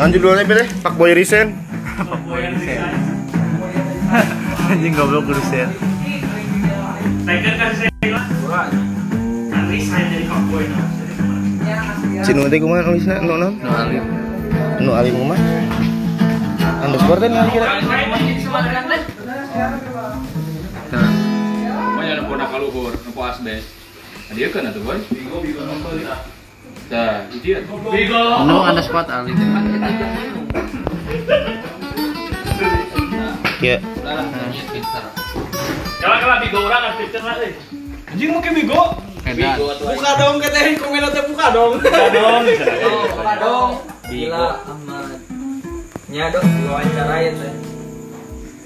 Yang judulnya pilih Pak Boy Risen. Anjing goblok urusan. Tiger kan saya lah. Nanti saya jadi cowboy. Cinu teh kumaha nulisna nu naon? No alim. Nu alim mah. Underscore teh nanti kira. Nah, Pokoknya nempo nak kaluhur, nempo asbes. Nah, dia kan atuh boy. Nah, itu dia. No ada spot alim. Ya. Kalau kalau bigo orang kan picture lah deh. Anjing mungkin bigo. Buka dong katanya komen teh buka dong. Buka dong. Buka dong. Gila Ahmad. Nya dong wawancarain teh.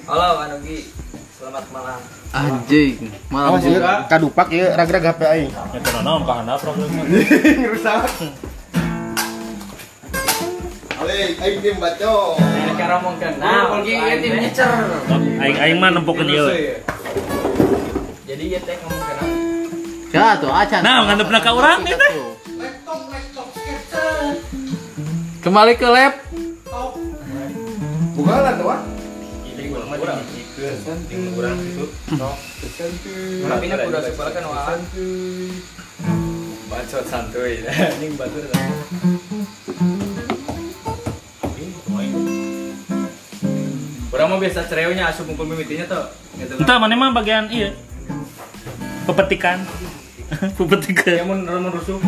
Halo Anugi. Selamat malam. Anjing. Malam Awas ieu juga. kadupak ieu ragrag HP aing. Ya kenapa naon ka handap problemnya. Rusak. Ale, aing tim baco. Cara mungkin. Nah, lagi ieu tim nyecer. Aing aing mah nempokeun ieu. Jadi ieu teh ngomong kenapa? Ya tuh acan. Nah, ngadepna ka urang ieu teh. Kembali ke lab. Tapi udah sekolah kan wah. Bacot santuy. Anjing batur. Orang mau biasa cerewnya asup mukul mimitinya tuh. Gitu. Entah mana mah bagian iya. Pepetikan. Pepetikan. Yang mun mun rusuh.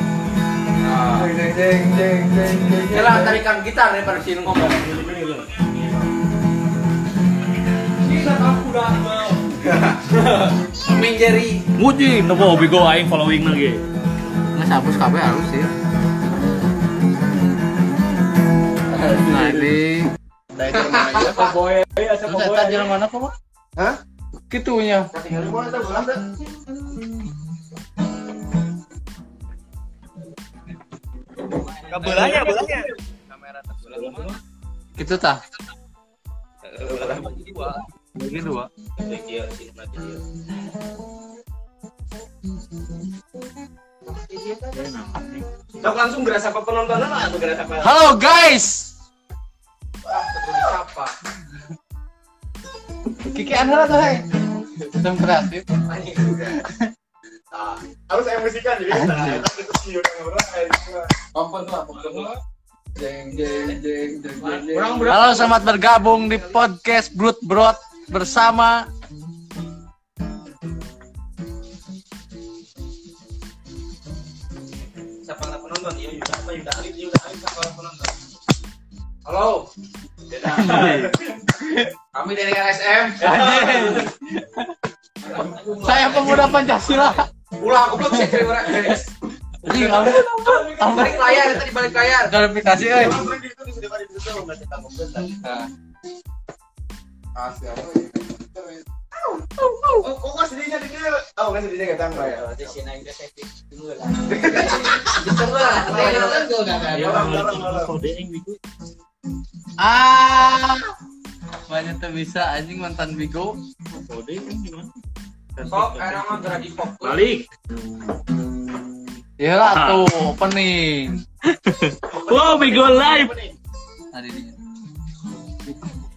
Kela tarikan gitar daripada sini ngomong. Amin Jerry. Muji, nopo bigo aing following lagi. Nggak sabus kabeh harus sih. Nah ini. Boy, asa Terus eta jalan mana kok? Hah? Kitunya. Kabelanya, kabelanya. Gitu tah. Dua. Sok langsung berasa apa penontonan lah atau berasa apa? Halo guys. siapa? Kiki anda tuh hei. Sistem kreatif. Harus emosikan jadi kita sih. Kompon lah, Jeng jeng jeng jeng jeng. Halo, selamat bergabung di podcast Brut Brot bersama Siapa penonton? Iya, Yuda apa Yuda Alif, Yuda Alif siapa penonton? Halo. Kami dari RSM. saya pemuda Pancasila. Ulah, aku belum bisa cari orang. Anjing, kamu Balik layar, tadi balik layar. klarifikasi euy. Oh, kok sedihnya di? Oh, nggak sedihnya tangga ya. Di sini aja saya dulu lah. Lah. Ya, orang, orang, orang. Ah. Banyak tuh bisa anjing mantan Bigo. Kok era mah gerak di pop. Balik. Ya lah tuh opening. Wow, bigo live. Tadi dia.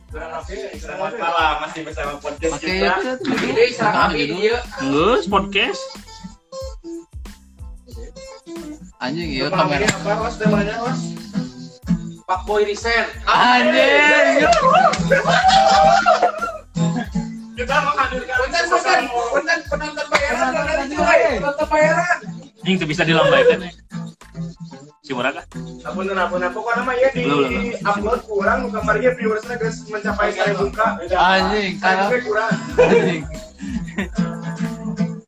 Selamat malam, masih bersama podcast kita. itu Ini serang kami dia. Ngus podcast. Anjing iya kamera. ini apa, was? Namanya, was? Pak Boy Risen. Anjing. Kita menghadirkan Punten, punten, punten penonton bayaran, penonton bayaran. Ini tuh bisa dilambaikan ya. Si murah kah? Ampun, ampun, ampun. Pokoknya mah ya di Belum, belum. upload kurang, kemarinnya viewersnya guys mencapai seribu k. Anjing, karena kurang. anjing.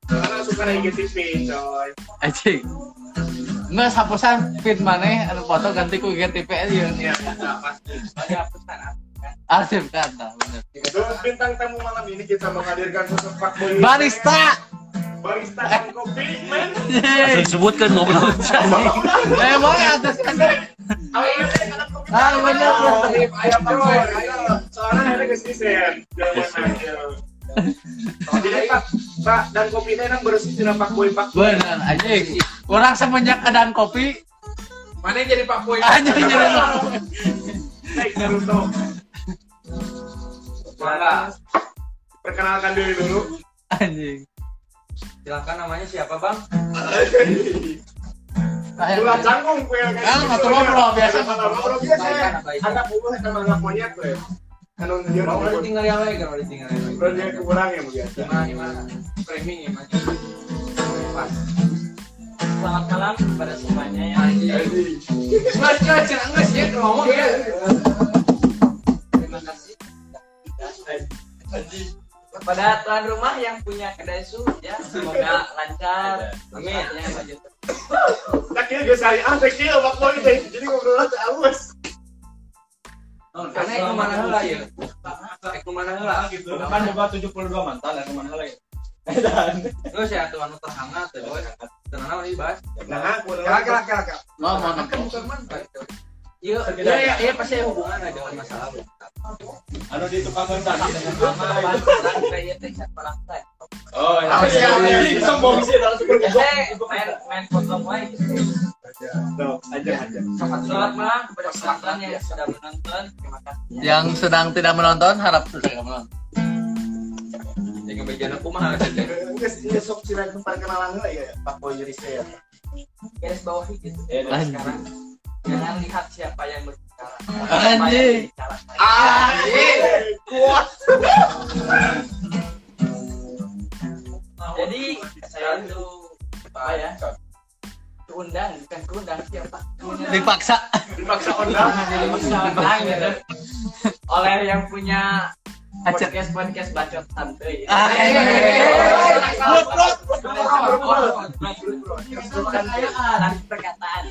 Karena suka IGTV, coy. Anjing. Nggak sapusan feed maneh anu foto ganti ku GTP aja. Iya, pasti. Arsip nah, bener. Terus bintang tamu malam ini kita menghadirkan sosok Pak Boy. Barista. Barista dan kopi, men. Sebutkan goblok. Emang atas kan. Ah, bener. Ayo, Pak Boy. Ayo. Soalnya ada di sen. Jangan aja. Jadi Pak, Pak dan kopi ini yang bersih tidak Pak Boy, Pak. Bener anjing. Orang semenjak keadaan kopi Mana yang jadi Pak Boy? anjing jadi Naik Naruto. Mangga. Perkenalkan diri dulu. Anjing. Silakan namanya siapa bang? Ulah canggung gue kan. Nggak tahu ngobrol, biasa. Ngobrol biasa. Anak buah sama anak monyet gue. Dia Mau ngobrol. ditinggal yang lain kan? Mau ditinggal yang lain. Ngobrol dia kurang ya mungkin. Gimana gimana? Framing ya mas. Pas. Selamat malam kepada semuanya ya. Mas mas mas ya ngomong ya. Kepada tuan rumah yang punya kedai su ya semoga lancar. Amin. Ya, lanjut. Tak kira gue sari ah, tak kira bak boy deh. Jadi ngobrol aja awas. Karena itu mana heula ya? Itu mana heula? Kan boga 72 mantan ya ke mana lagi? Lu sih atuh anu terhangat teh boy. Tenang ini bahas. Nah, Kira kira kira kira. Bukan mantan. Iya, iya, iya, iya, pasti ada hubungan ada masalah. Anu di tukang tadi dengan Sama kayak teh cat parang teh. Oh, Apa sih, sih? sombong sih langsung Eh, main main potong wae. aja aja. Selamat malam kepada penonton yang sudah menonton. Terima kasih. Yang sedang tidak menonton harap tidak menonton. Jangan bejana kumaha saja. Enggak sok sih tempat kenalan lah ya Pak Boy jadi saya. Garis bawahi gitu. Anjing. Sekarang jangan lihat siapa yang berbicara. Anjing. Anjing. Kuat. Jadi saya itu apa ya? Keundang, bukan keundang siapa? Dipaksa. Dipaksa undang. Dipaksa gitu. Oleh yang punya podcast podcast bacot santuy. Ah, eh, eh, eh, Dan perkataan.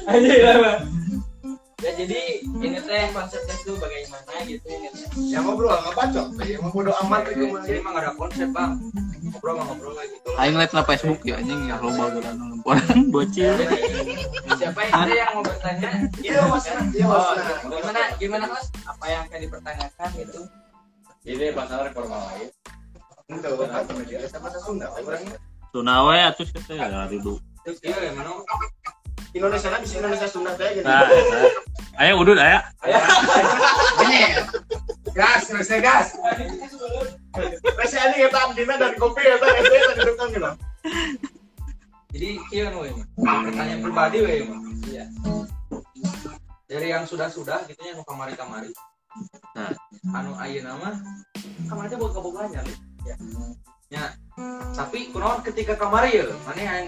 Ya jadi ini teh konsepnya tuh bagaimana gitu ini teh. Ya ngobrol nggak bacot. Ya mau bodo amat itu mah. Jadi emang ada konsep bang. Ngobrol mah ngobrol kayak gitu. Aing liat na Facebook ya anjing ya loba geura nu orang bocil. Jadi siapa yang ada yang mau bertanya? Iya mas. Iya mas. Oh, gimana gimana mas? Apa yang akan dipertanyakan gitu? Ini masalah reforma lain. Itu apa dia sama Sunda orangnya. Sunawe atuh sih teh dari dulu. Terus iya? Indonesia bisa Indonesia Sunda teh gitu. Nah, Ayo udut aya. Gas, rese gas. Rese ini kita abdina dari kopi ya tadi rese tadi tukang gitu. Jadi iya nu ini. Pertanyaan pribadi we Mas. Iya. Dari yang sudah-sudah gitu ya nu kamari-kamari. Nah. Anu ayeuna mah kamari teh boga-boga nya Ya. Ya. Tapi kunaon ketika kamari ya, mana yang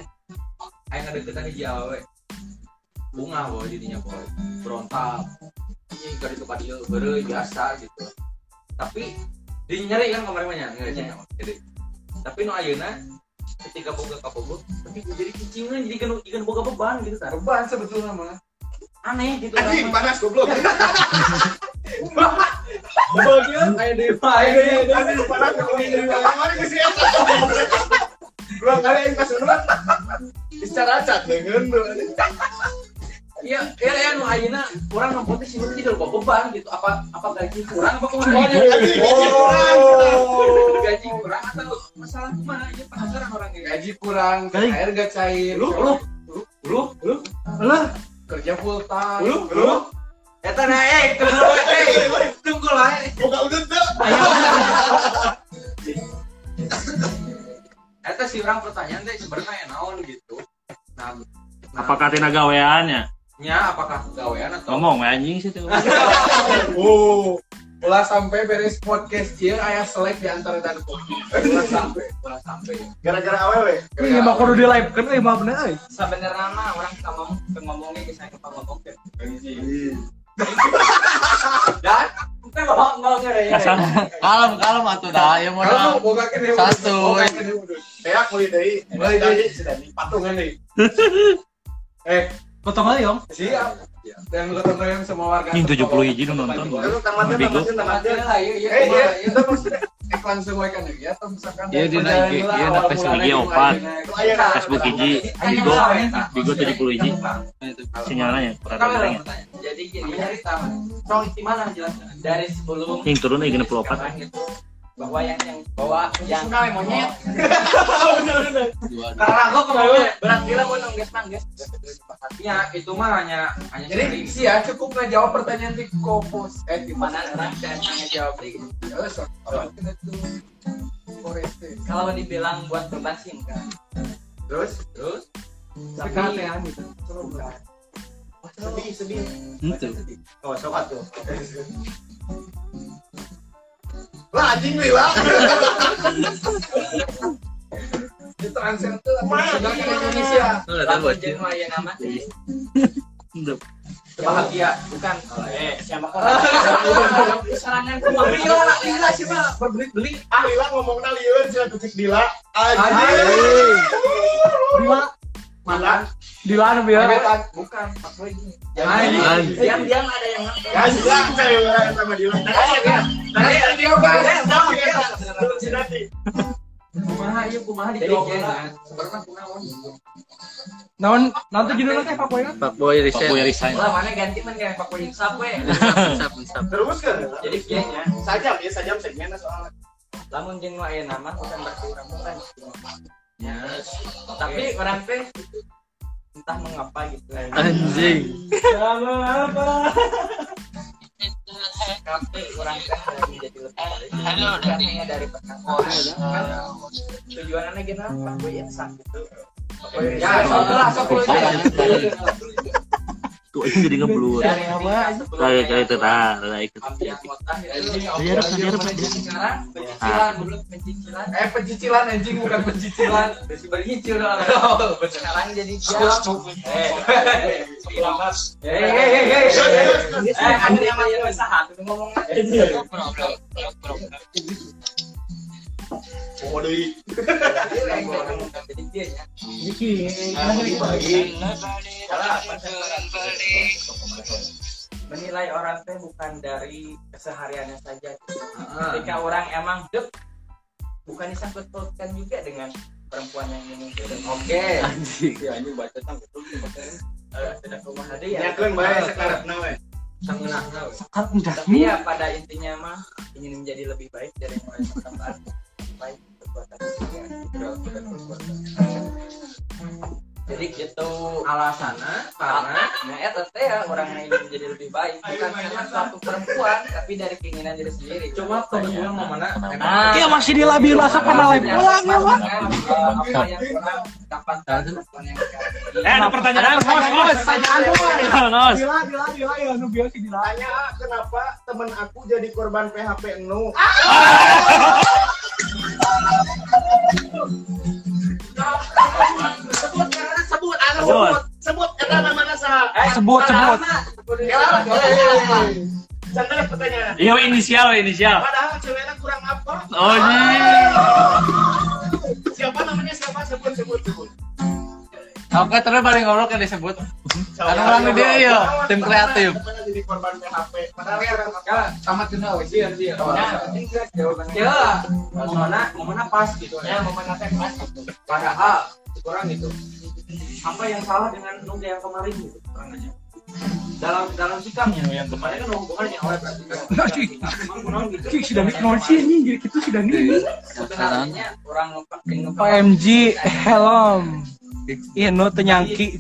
yang ada deketan hiji awewe. Bunga boy didinya boy. Berontak. Ini ditu ka dieu beureuy biasa gitu. Tapi di nyeri kan kamari mah nya, nggak nya. Jadi tapi nu ayeuna ketika boga kabogo tapi jadi kucingan jadi kan ikan boga beban gitu kan Beban sebetulnya mah. aneh gitu Anjing panas goblok. bagian kayak di Anjing panas goblok. Kamari geus siap. Dua kali yang cat dengan iya iya ya nu ayeuna orang nang potes sih tidak lupa beban gitu. Apa apa gaji kurang apa Oh, kurang gaji kurang. gaji kurang atau masalah mana ya penasaran orang ini Gaji kurang, air gak cair. lu lu. Lu lu. Lu kerja full time. lu lu. Eta na eh tunggu eh tunggu lah eh. Buka udah tuh. Eta si orang pertanyaan teh sebenarnya naon gitu. Nah nah, Apakah tina gaweannya? Nya apakah gawean atau Ngomong anjing sih tuh. Oh, ulah sampai beres podcast dia ayah selek di antara dan kopi. ulah sampai ulah sampai Gara-gara awewe. Iya mah kudu di live kan euy mah bener euy. sebenarnya mah orang suka ngomong ngomongnya ke saya ke ngomong ke dan kita mau mau ngere Kasar. Kalem kalem atuh dah ya kene Satu. Kayak mulai dari patungan nih. Eh, Potong aja, Om. siap. Dan gotong royong semua warga. Anjing 70 hiji nu nonton. Lalu tamatnya tamatnya tamatnya. lah iya iya Eh, iya, kita maksudnya iklan semua kan ya, atau misalkan Iya, di perjalanan IG, lah, iya, awal Facebook mulanya IG itu opat. Itu. Facebook hiji, Bigo, Bigo 70 hiji. Sinyalnya ya, Kalau kurang ya. jadi gini dari taman Song di mana jelaskan dari sebelum Yang turun lagi 64. sekarang gitu bahwa yang yang bahwa yang monyet. karena aku kemarin berat gila gue nangis nangis. Ya itu mah hanya hanya Jadi sih ya cukup ngejawab pertanyaan di kopos eh di mana orang dan hanya jawab tuh Foreste. kalau dibilang buat beban sih enggak. Terus? Terus? Tapi tapi gitu. sedih sedih. Itu. oh sobat tuh lah anjing nih lah Di translate tuh Mana? sudah ke Indonesia. Aja. jeung aya nama Udah. bahagia bukan. Eh siapa kok? Serangan ke Lila, Lila sih mah berbelit-belit. ah. Lila ngomongnya liun sih tutik Dila anjing. Lila, Lila di mana biar? bukan Pak Anjing. diam diam ada yang ya Dila saya sama Dila tadi ya tadi dia bahas nanti kumaha ieu kumaha dijawab sebenarnya kunaon Naon, nanti judulnya Pak Boy kan? Pak Boy resign. Pak Boy resign. lah mana ganti man kayak Pak Boy insap we Insap, insap. terus kan jadi kayaknya sajam ya sajam segmennya soalnya. Lamun jeung nu aya nama bukan berarti urang bukan ya tapi orang teh entah mengapa gitu Anjing. tapi orang teh menjadi lebih hanya dari perkataan kan? Tujuannya gini Pak Boy insap gitu. Ya, sok lah, sok lu Tuh ini jadi ngeblur. Kayak kayak itu nah, nah ikut. itu biar. sekarang pencicilan Eh, pencicilan anjing bukan pencicilan. Dong. Sekarang jadi. Eh, selamat. Eh, eh, eh, eh, eh. Eh, ada yang masih usaha ngomong. Oh deui. Menilai orang teh bukan dari kesehariannya saja. Ketika orang emang dep, bukan disangkut pautkan juga dengan perempuan yang ini. Oke. Anjing. Ya, ini baca tang betul Eh, tidak rumah ada ya. nyakeun bae sakarepna we Sangenah. Kan udah. tapi ya pada intinya mah ingin menjadi lebih baik dari yang lain baik perbuatan juga dan perbuatan jadi gitu alasannya karena nah eta teh ya orang yang ingin menjadi lebih baik bukan karena suatu perempuan tapi dari keinginan diri sendiri cuma kebetulan mau mana Ah. Dia masih dilabil rasa pada live ulang ya, Pak. apa yang kurang dapatkan perempuan yang sekarang Eh, ada pertanyaan. Bos, bos. Pertanyaan doang. Nos. Dila, Dila, Dila ya, nu biasa Dila. tanya ah, kenapa temen aku jadi korban PHP enu sebut karena sebut sebut sebut Sebut, sebut. Iya, inisial, inisial. Padahal ceweknya kurang apa? Oh. Siapa namanya siapa? Sebut, sebut, sebut. Oke, terus paling ngobrol kan disebut. Anu orang dia ya, tim kreatif. Korban PHP. Padahal? Ya, tamat kenal wes sih, sih. ya mau mana mau mana pas gitu ya mau mana teh pas gitu. padahal kurang gitu apa yang salah dengan nunggu yang kemarin gitu kurang aja dalam dalam sikapnya yang kemarin kan hubungannya oleh berarti kan gitu sudah mikir sih ini, jadi kita sudah nih. sebenarnya orang ngepak OMG, helm. Iya, nu tenyangki.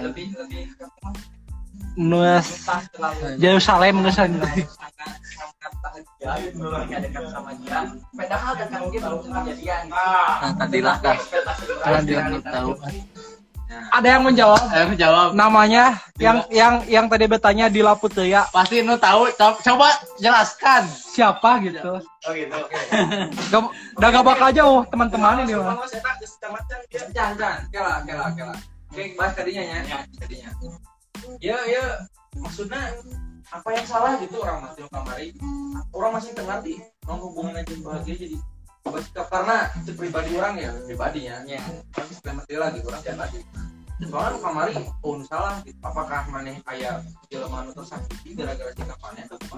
lebih lebih Nuas terlalu Yerusalem gitu dia padahal kejadian Nah, tahu. Ada yang menjawab Ayo jawab. namanya yang yang yang tadi bertanya di Laputeya Pasti nu tahu. Co- Coba jelaskan. siapa gitu. Oh gitu. Gak, udah gak bakal jauh teman-teman ini mah. Jangan jangan kela kela kela oke bahas tadinya ya ya tadinya ya ya maksudnya apa yang salah gitu orang masih kamari orang masih tengerti mau hubungan aja bahagia jadi bersikap. Karena itu pribadi orang ya pribadinya ya masih mati lagi orang pribadi soalnya kamari oh salah gitu. apakah maneh kayak jelema anu tersakiti gara-gara sikapannya atau apa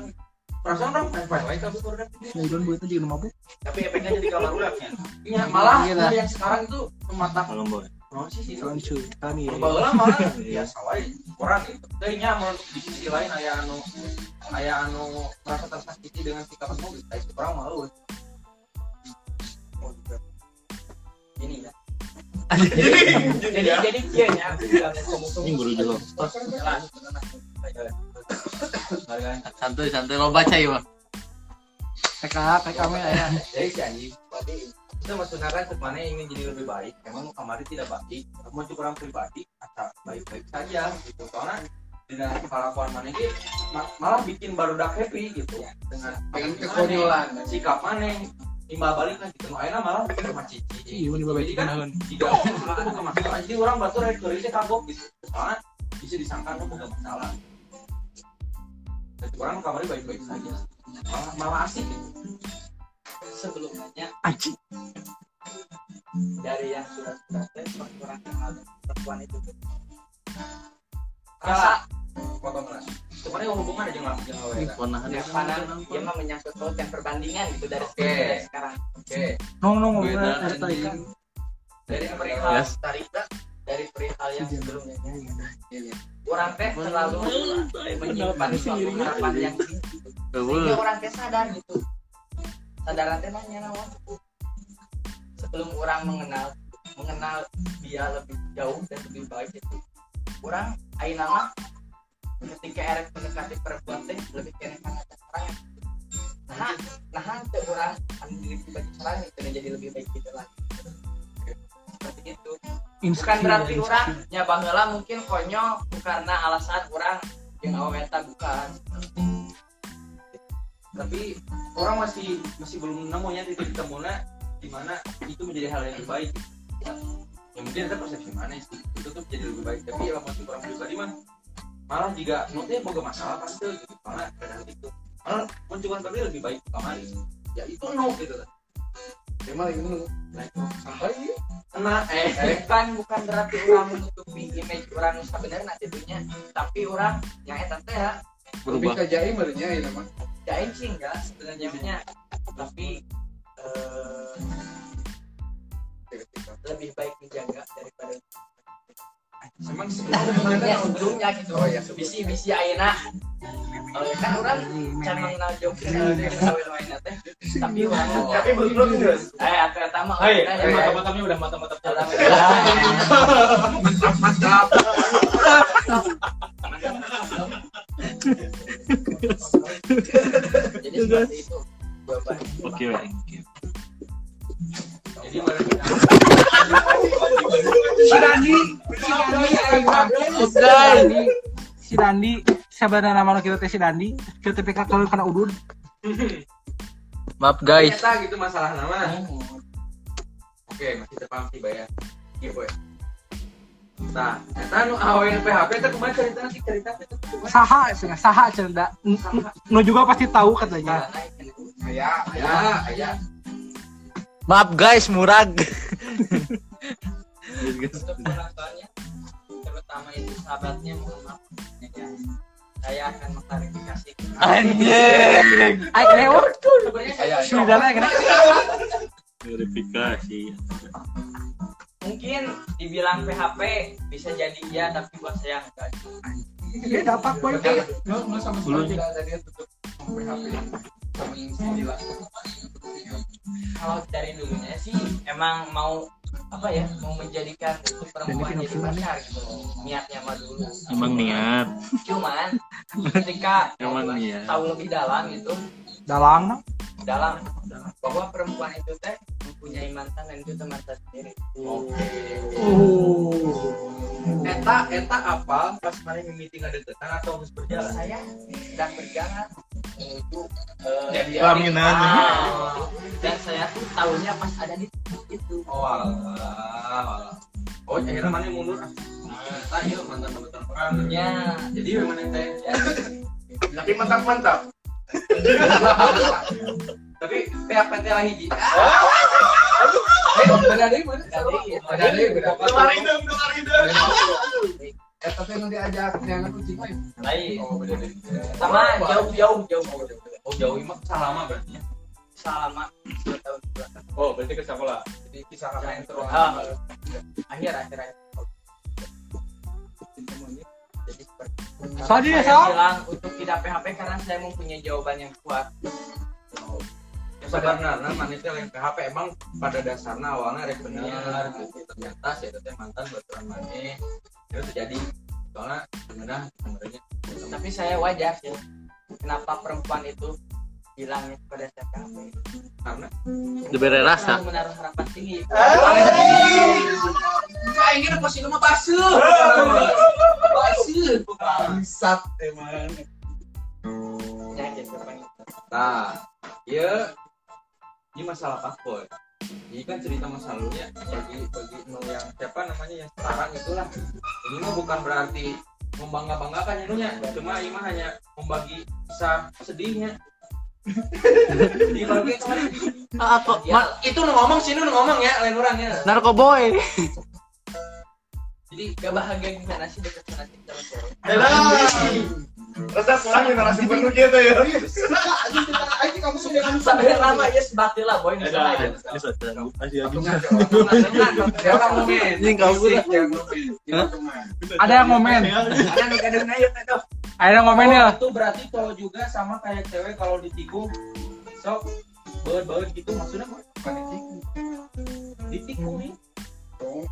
perasaan orang fine fine baik tapi orang Udah buat itu juga mabuk. tapi efeknya jadi kamar ulangnya. Iya, malah Iya, yang sekarang itu mata Roncu, iya, kami iya. ya. Bahwa di sisi lain merasa dengan sikap malu. Oh, ini ya. jadi jadi ya ini lo baca ya bang PKH PKM ya. Jadi si anjing itu maksudnya kan ke mana ingin jadi lebih baik. Emang kemarin tidak baik mau cukup orang pribadi asal baik-baik saja gitu. Karena dengan kelakuan mana ini ma- malah bikin baru dak happy gitu. Dengan Dengan kekonyolan. sikap mana timbal balik kan gitu. Akhirnya malah bikin rumah cici. Iya, ini bapak jadi kan tidak kemasukan jadi orang batu rekernya kagok gitu. Soalnya bisa disangka tuh bukan masalah. Jadi orang kamarnya baik-baik saja. Malah malah asik gitu sebelumnya Anjing. dari yang sudah sudah tes kurang kenal perempuan itu. Tuh. rasa. Potong cuman yang hubungan aja nggak jangan Ini awet ponahan Ya, karena dia mah menyangkut pautkan perbandingan gitu dari dari sekarang. Oke. Nong nong Beda, ngomongnya dari perihal Yes. tarika dari perihal yang sebelumnya. Orang teh terlalu menyimpan suatu harapan yang tinggi sehingga orang teh sadar gitu sadaran teh nanya naon? Sebelum orang mengenal mengenal dia lebih jauh dan lebih baik itu orang ayeuna mah ketika erek mendekati perempuan teh lebih kene karena serangan nah nah teh orang anu diri pribadi serangan itu jadi lebih baik gitu lah. Seperti itu. Bukan berarti orang nya baheula mungkin konyol karena alasan orang yang awet bukan tapi orang masih masih belum nemunya titik temunya di mana itu menjadi hal yang lebih baik ya, ya mungkin ada persepsi mana sih? Itu tuh jadi lebih baik. Tapi ya masih orang pribadi mah malah jika nutnya boga masalah pasti gitu karena kadang itu malah kunjungan kami lebih baik kemarin ya itu no gitu kan. Emang ini nah itu. Sampai nah eh bukan bukan berarti orang menutupi image orang sebenarnya tentunya tapi orang yang eta teh ya. Lebih berubah. ke jaim barunya ya mah. Jaim sih enggak sebenarnya nya tapi eh, lebih baik dijaga daripada emang sebenarnya ujungnya gitu. Oh, iya. bisi bisi ayeuna Eh, kan orang can mengenal kawin lainnya teh. Tapi orang tapi belum terus eh eta mah yang mantap-mantapnya udah mantap-mantap. jadi seperti itu. Oke, thank you. jadi mana kita si Dandi si Dandi si Dandi sebenarnya nama kita teh si Dandi kita PK kalau kena udun. Maaf guys. Ternyata gitu masalah nama. Oke masih terpaham sih bayar iya boy nah eta nu awewe PHP itu kemarin cerita sih cerita itu saha cenah saha cenah no juga pasti tahu katanya. Aya, ya ya Maaf guys, murag. untuk penontonnya terutama itu sahabatnya mohon maaf. Ya. saya akan mengklarifikasi. Anjing. ay lewat sebenarnya si Dana kena. Verifikasi. Mungkin dibilang PHP bisa jadi iya tapi buat saya enggak. Dia dapat poin. Nggak nggak sama sekali. Tidak ada dia tutup PHP sama kalau dari dulunya sih emang mau apa ya mau menjadikan itu perempuan jadi pacar gitu. Niatnya mah dulu. Emang niat. cuman ketika Emang mau niat. tahu lebih dalam itu dalang dalam bahwa perempuan itu teh mempunyai mantan dan itu mantan sendiri. Eta eta apa pas mana meeting ada deketan atau harus berjalan? Saya? Sedang berjalan. Menuju eh, Jadi Pelaminan. Ah, dan saya tuh tahunya pas ada di itu. Oh alah. Oh akhirnya mana yang mundur? Nah iya mantan mantan perang ya. Jadi memang teh. Ya. Tapi mantap-mantap. Tapi lah hiji? Kemarin kemarin dong. Eh, tapi nu diajak yang kucing lain. lain oh beda sama jauh jauh jauh oh jauh mah selama berarti ya? Tahun belakang Oh, berarti ke sekolah. Jadi kisah kakak yang terus. Ah, akhir akhir akhir jadi ya, saya Sal. bilang untuk tidak PHP karena saya mempunyai jawaban yang kuat. Ya sebenarnya mana teh lain PHP emang pada dasarnya awalnya rek bener gitu ternyata saya teh mantan baturan maneh itu terjadi. Soalnya sebenarnya sebenarnya tapi saya wajar sih kenapa perempuan itu bilangnya kepada saya kami. Karena diberi rasa. menaruh harapan tinggi. Kayak ingin apa sih nama basuh basuh bangsat emang. Ya. Nah, ya ini masalah paspor. Ini kan cerita masa lalunya bagi bagi nu yang siapa namanya yang sekarang itulah. Ini mah bukan berarti membangga banggakan ya. Nunya, cuma ini mah hanya membagi kisah sedihnya. Kemarin. apa Ya, itu nu ngomong sih nu ngomong ya, lain orang ya. narkoboy jadi gak bahagia gimana sih dekat sama sama cewek Rasa generasi baru gitu ya. aja kamu sudah sampai lama ya sebati lah boy. Salah kamu. Ada yang ngomen. Ada nu kadang ayo tuh. Ada yang ngomen ya. itu berarti cowok juga sama kayak cewek kalau ditikung. Sok baut gitu maksudnya bukan ditikung. Ditikung nih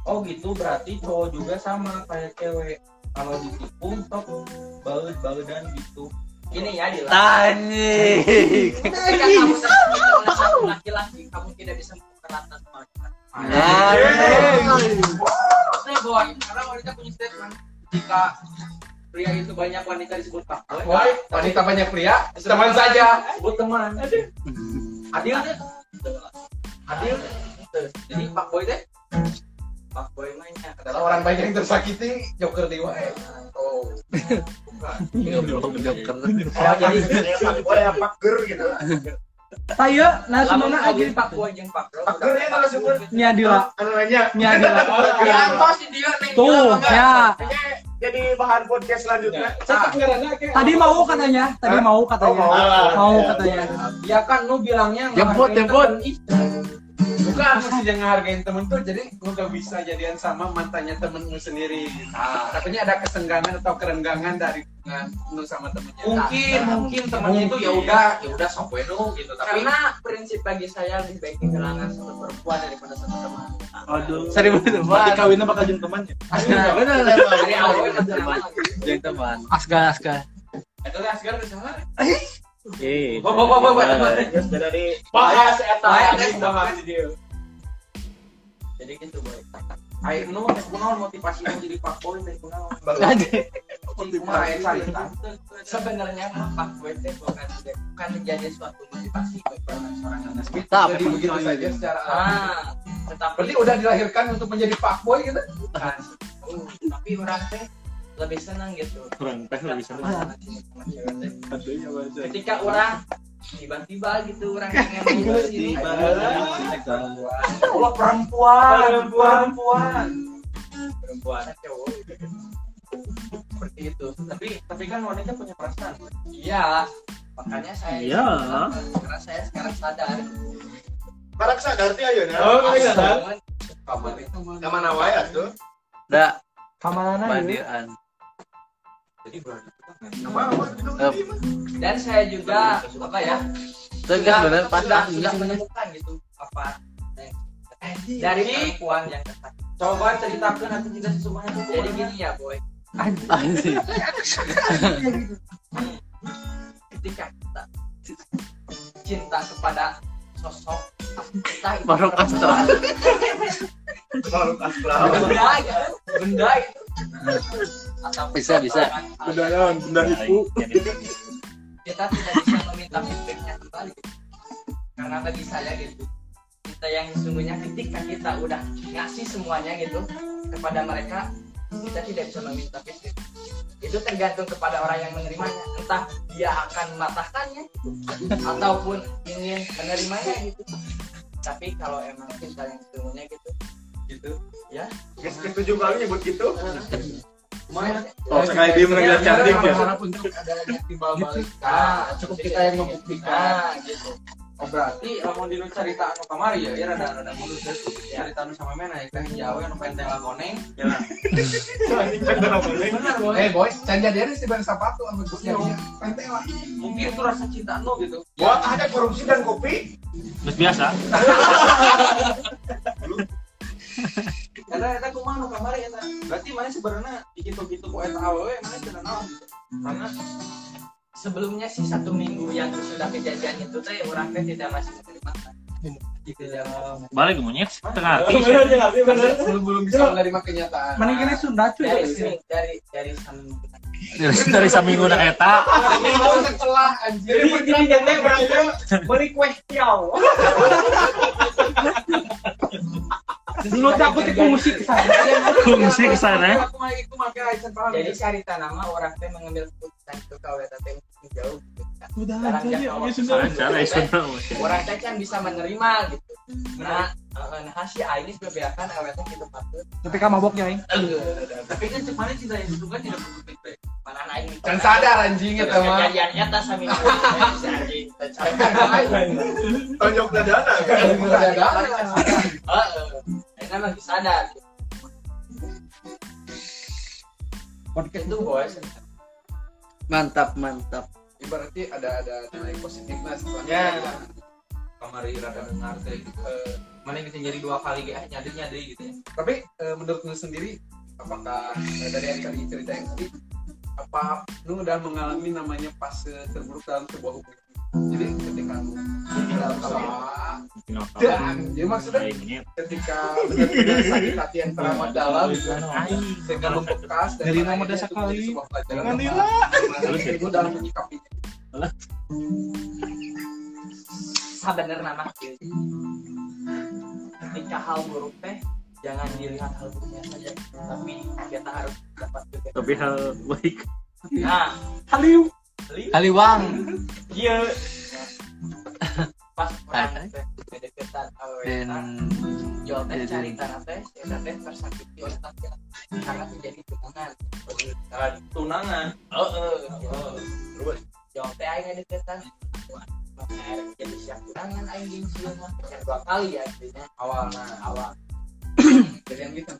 oh gitu. Berarti cowok juga sama kayak cewek kalau ditikung sok baut bautan gitu. Ini ya Dila. Anjing. Ketika kamu laki-laki kamu tidak bisa membuka rata sama laki-laki saya bawa karena wanita punya statement. Jika pria itu banyak wanita disebut pak Woi, wanita banyak pria, teman saja. sebut teman. Adil deh adil jadi pak boy deh pak boy mainnya Adalah orang banyak yang tersakiti, joker dewa. eh. Oh, oh jadi Boleh apa ger gitu. Saya nah Lamun sebenarnya kawin aja pak boy jeung pak bro Pak Ger ya kalau sebut Nya Dila. anu nanya. Nya Dila. ya tos si dia neng Tuh, ya. Jadi bahan podcast selanjutnya. Tadi mau katanya, tadi mau katanya. Oh, mau. Mau katanya. ya kan lu bilangnya Jemput, jemput. Temen. Bukan mesti jangan hargain temen tuh, jadi lu gak bisa jadian sama mantannya temenmu sendiri. Ah. Tapi ada kesenggangan atau kerenggangan dari lu sama temennya. mungkin mungkin temennya itu ya udah ya udah sok we gitu. Tapi karena prinsip bagi saya lebih baik kehilangan satu perempuan daripada satu teman. Aduh. seribu teman kawinnya bakal jadi temannya. bener dari awal teman. Jadi teman. Aska aska itu kan sekarang salah eh jadi gitu boy pak boy sebenarnya pak boy ah Berarti udah dilahirkan untuk menjadi fuckboy gitu? bukan Oh, tapi orang lebih senang gitu. Kurang teh lebih senang. Sama cewek teh. ketika orang tiba-tiba gitu orang pengen ngurusin Allah perempuan perempuan. Perempuan. Cowok seperti itu. Tapi tapi kan wanita punya perasaan. Iya. Makanya saya Iya. karena saya sekarang sadar. Barak sadar teh ayeuna. Oh, iya, kabar itu? Ka mana wae atuh? da Kamarana ya. Dan saya juga apa ya pas sudah, ah sudah menemukan gitu apa dari perempuan yang coba ceritakan nanti kita sesungguhnya tuh jadi gini ya boy. Anjing. Ketika kita cinta kepada sosok entah itu Baru perempuan, Baru aslam. benda gitu benda itu atau Bisa, bisa. benda naon? Benda ibu. kita tidak bisa meminta feedbacknya kembali karena bagi saya gitu kita yang sesungguhnya ketika kita udah ngasih semuanya gitu kepada mereka kita tidak bisa meminta feedback itu tergantung kepada orang yang menerimanya entah dia akan mematahkannya ataupun ingin menerimanya gitu tapi kalau emang kita yang sesungguhnya gitu gitu Geus ketujuh kali nyebut gitu. Lumayan. Oh, sekali dia mengejar cantik ya. Untuk adanya timbal balik. Ah, cukup kita yang membuktikan. nah gitu Oh berarti lamun dinu cerita anu kamari ya, ya rada rada mulus ya. Cerita anu sama mana ya teh Jawa anu penteng lagoneng. Benar boy. Eh boy, can jadian sih ban sepatu gue jadinya. Penting lah. Mungkin itu rasa cinta anu gitu. Buat ada korupsi dan kopi. Terus biasa. Eta eta kumaha nu kamari eta. Berarti mana sebenarnya gitu-gitu ku eta awewe mana cenah naon gitu. Karena sebelumnya sih satu minggu yang sudah kejadian itu teh orang teh tidak masih menerima gitu ya Balik monyet setengah hati. belum belum bisa menerima kenyataan Mana kena Sunda cuy. dari sini dari dari sambil Dari dari saminggu na eta. Mau setelah anjir Jadi jadi berarti beri kue tiaw. Dulu takut musik ke sana. Aku mah iku make aican paham. jadi cerita nama orang teh mengambil keputusan itu kalau teh jauh gitu kan. Udah Sunda. Cara Sunda. orang teh kan bisa menerima gitu nah eh, nah si Ainis bebeakan awet teh gitu patut Tapi kamu maboknya ini. Tapi kan cek mana cinta yang suka tidak teh. mana lain kan sadar anjing ya mah kejadian eta sami si anjing teh Tonjok dadana kan. heeh mah geus sadar Podcast itu bos Mantap, mantap. ibaratnya ada ada nilai positifnya setelah Ya. kejadian. Kamari rada dengar teh gitu. Eh, Mana yang jadi dua kali ge nyadar nyadar gitu ya. tapi eh, menurut lu sendiri apakah eh, dari yang tadi cerita yang tadi apa lu udah mengalami namanya fase terburuk dalam sebuah hubungan jadi ketika lu dalam dan jadi maksudnya ketika benar-benar sakit hati yang teramat dalam gitu sehingga lu bekas dan Dari nama dasar itu kali. sebuah pelajaran Dengan yang lila. baik. Lu dalam menyikapinya sebenarnya nama. Ketika hal buruk teh jangan dilihat hal buruknya saja. Tapi kita harus dapat juga. Tapi hal baik. nah Haliu. Kaliwang. iya pas orang deketan Dan awet jual teh cari tanah teh kita teh tersakiti oleh karena menjadi tunangan. Tunangan. oh eh jual teh aing deketan jadi siap tunangan aing jeung sieun mah yang dua kali ya artinya Awalna. awal. Jadi yang gitu.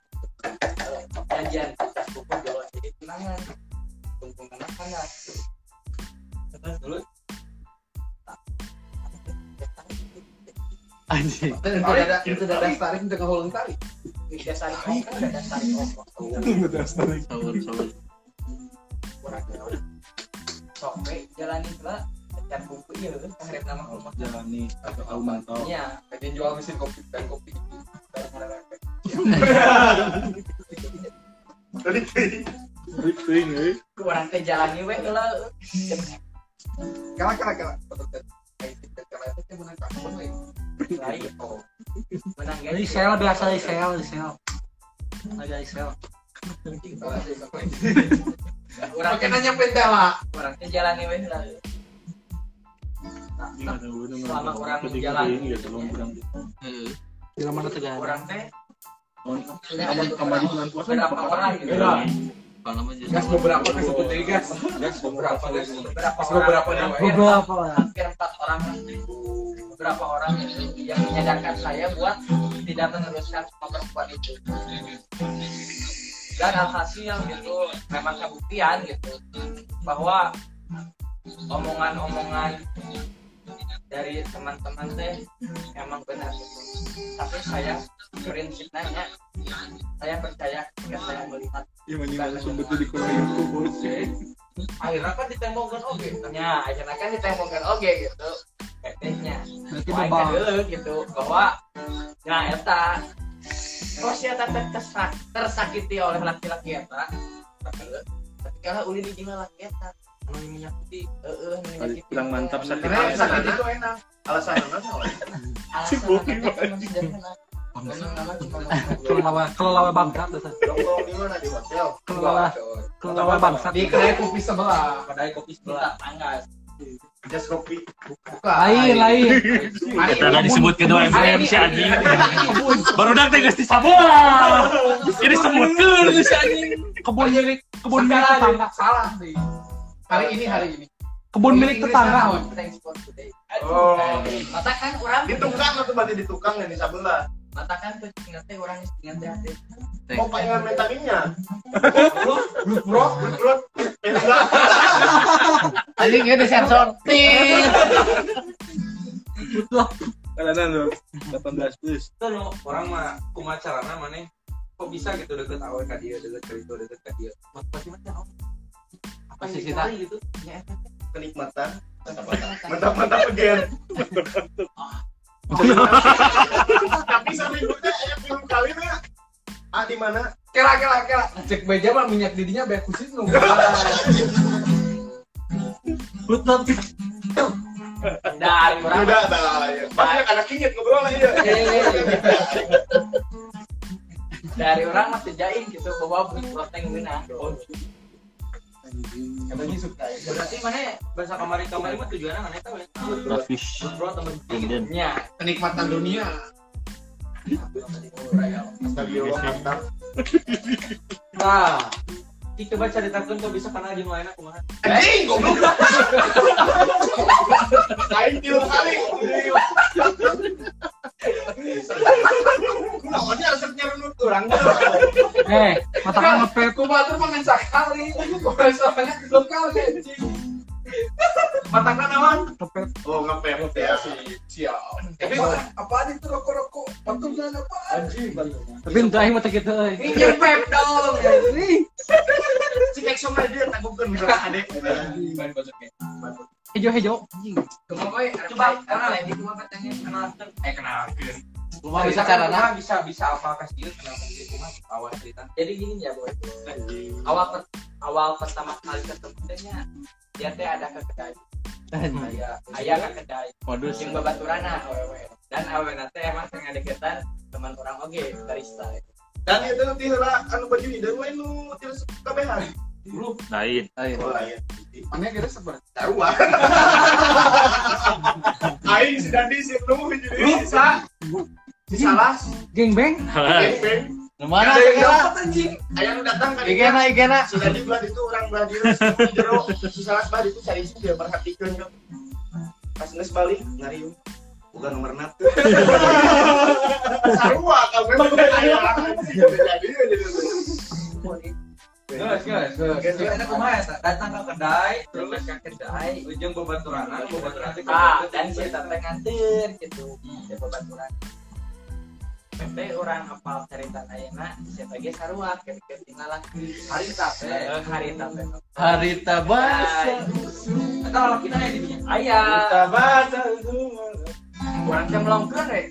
Janjian kita kumpul jual jadi tunangan. Tunggu terus Anjing. itu ada itu ada ada Sahur sahur. kurang jauh lah dan buku iya kan nama rumah. Jalani atau kamu mantau. iya jadi jual mesin kopi dan kopi. Teuing kurang teh jalani we heula kala kala kala gaji sel biasa di sel di sel. Ada di sel. kurang Pakai teh nanya pentela kurang teh jalani we heula selama orang menjalani kurang teh? Kamu kamu bulan puasa beberapa orang gitu gas beberapa kesebut deh gas gas. beberapa gas. Beberapa Gas. Orang. beberapa Beberapa lah. hampir empat orang. Beberapa orang yang menyadarkan saya buat tidak meneruskan semua perempuan itu. Dan alhasil gitu memang kebuktian gitu bahwa omongan-omongan dari teman-teman teh emang benar. Tapi saya prinsip nanya saya percaya ketika saya melihat Akhirnya kan ditembokkan oke. nya akhirnya kan ditembokkan oke gitu. Tekniknya bebal. dulu gitu. Bahwa nah eta. Oh si eta teh tersak- tersakiti oleh laki-laki eta. Tapi kalau uli di laki eta menyakiti anu menyakiti Kurang mantap sakit. karena sakit itu enak Alasan apa? Bangsat. Nongkrong di mana di hotel? Bangsat. di kedai kopi sebelah Kedai kopi sebelah. tanggas Just kopi. Lain lain. Kita nggak disebut kedua MPM si anjing. Baru teh. Ini si anjing. Kebun milik kebun milik tetangga. salah nih hari ini hari ini Kebun milik tetangga. Oh. mata kan orang Di tukang atau berarti di tukang yang di sebelah? mata kan tuh ingat teh orang ingat teh hati Oh, pengen vitaminnya. Bro, bro, enggak. Anjing ini sensor. Kadang lu 18 plus. Lo orang mah kumacarana mana kok bisa gitu deket awal ka dia deket ke itu deket ke dia pasti macam apa Sih kita. gitu Kenikmatan. Mantap-mantap again. Tapi kayak film kali mah. Ah di mana? Kela kela kela. Cek beja mah minyak didinya bae kusis nu. Butuh dari orang Udah, dah ya. Makanya anak kingit ngobrol aja. dari orang masih jaim gitu bahwa beli protein guna Katanya suka. berarti mana bahasa kamari kamari mah tujuannya mana tahu ya? Bro temen. Nya Kenikmatan dunia. Nah coba ceritakan kok bisa kenal di mana kumaha Anjing goblok. Tilu kali. Namanya resep nyarunut orang. eh matakan ngepet Kumaha tuh makan sekali. Kumaha soalnya belum kali anjing. Matakan awan ngepet Oh ngepet ya. Siap. Tapi apaan itu rokok-rokok? Patungan apa? Anjing. tapi entah yang mata kita eh. ini pep dong Si Exxon aja tangguhkeun misalnya adek. Ban bajuknya. hijau hijau Kumaha we coba kenal ya di kumaha tanya kenalkan eh kenalkan Cuma bisa carana. bisa bisa apa kasih dia kenal dia kumaha awal cerita jadi gini ya boy awal per- awal pertama kali ketemunya dia teh ada ke kedai ayah ayah ke kedai Modus. yang babaturana awewe dan awewe teh emang tengah deketan teman orang oke barista Dan itu nanti heula anu baju dan lain nu terus kabehan. lain. Oh lain. Mana kira seperti Sarua. Aing si Dandi si Nu jadi bisa. Si Salas. geng beng Beng beng. Mana Ada yang kira? dapat anjing. Aya nu datang kan. Igena igena. Dandi belah itu orang dia di jero. Si Salas belah itu cari sih dia perhatikan kan. Pas geus balik ngariung. Bukan nomor nat. Sarua kan memang jadi jadi. Guys, guys, guys. Enak kumaha eta? Datang ke kedai, terus ke kedai, ujung babaturanna, babaturan teh ah dan si tete nganter gitu ya Tete orang apal cerita ayeuna siapa ge sarua ketika tinggal laki hari teh hari teh Harita basa. Eta laki na di dinya. ayah Tabata orang teh melongkeun we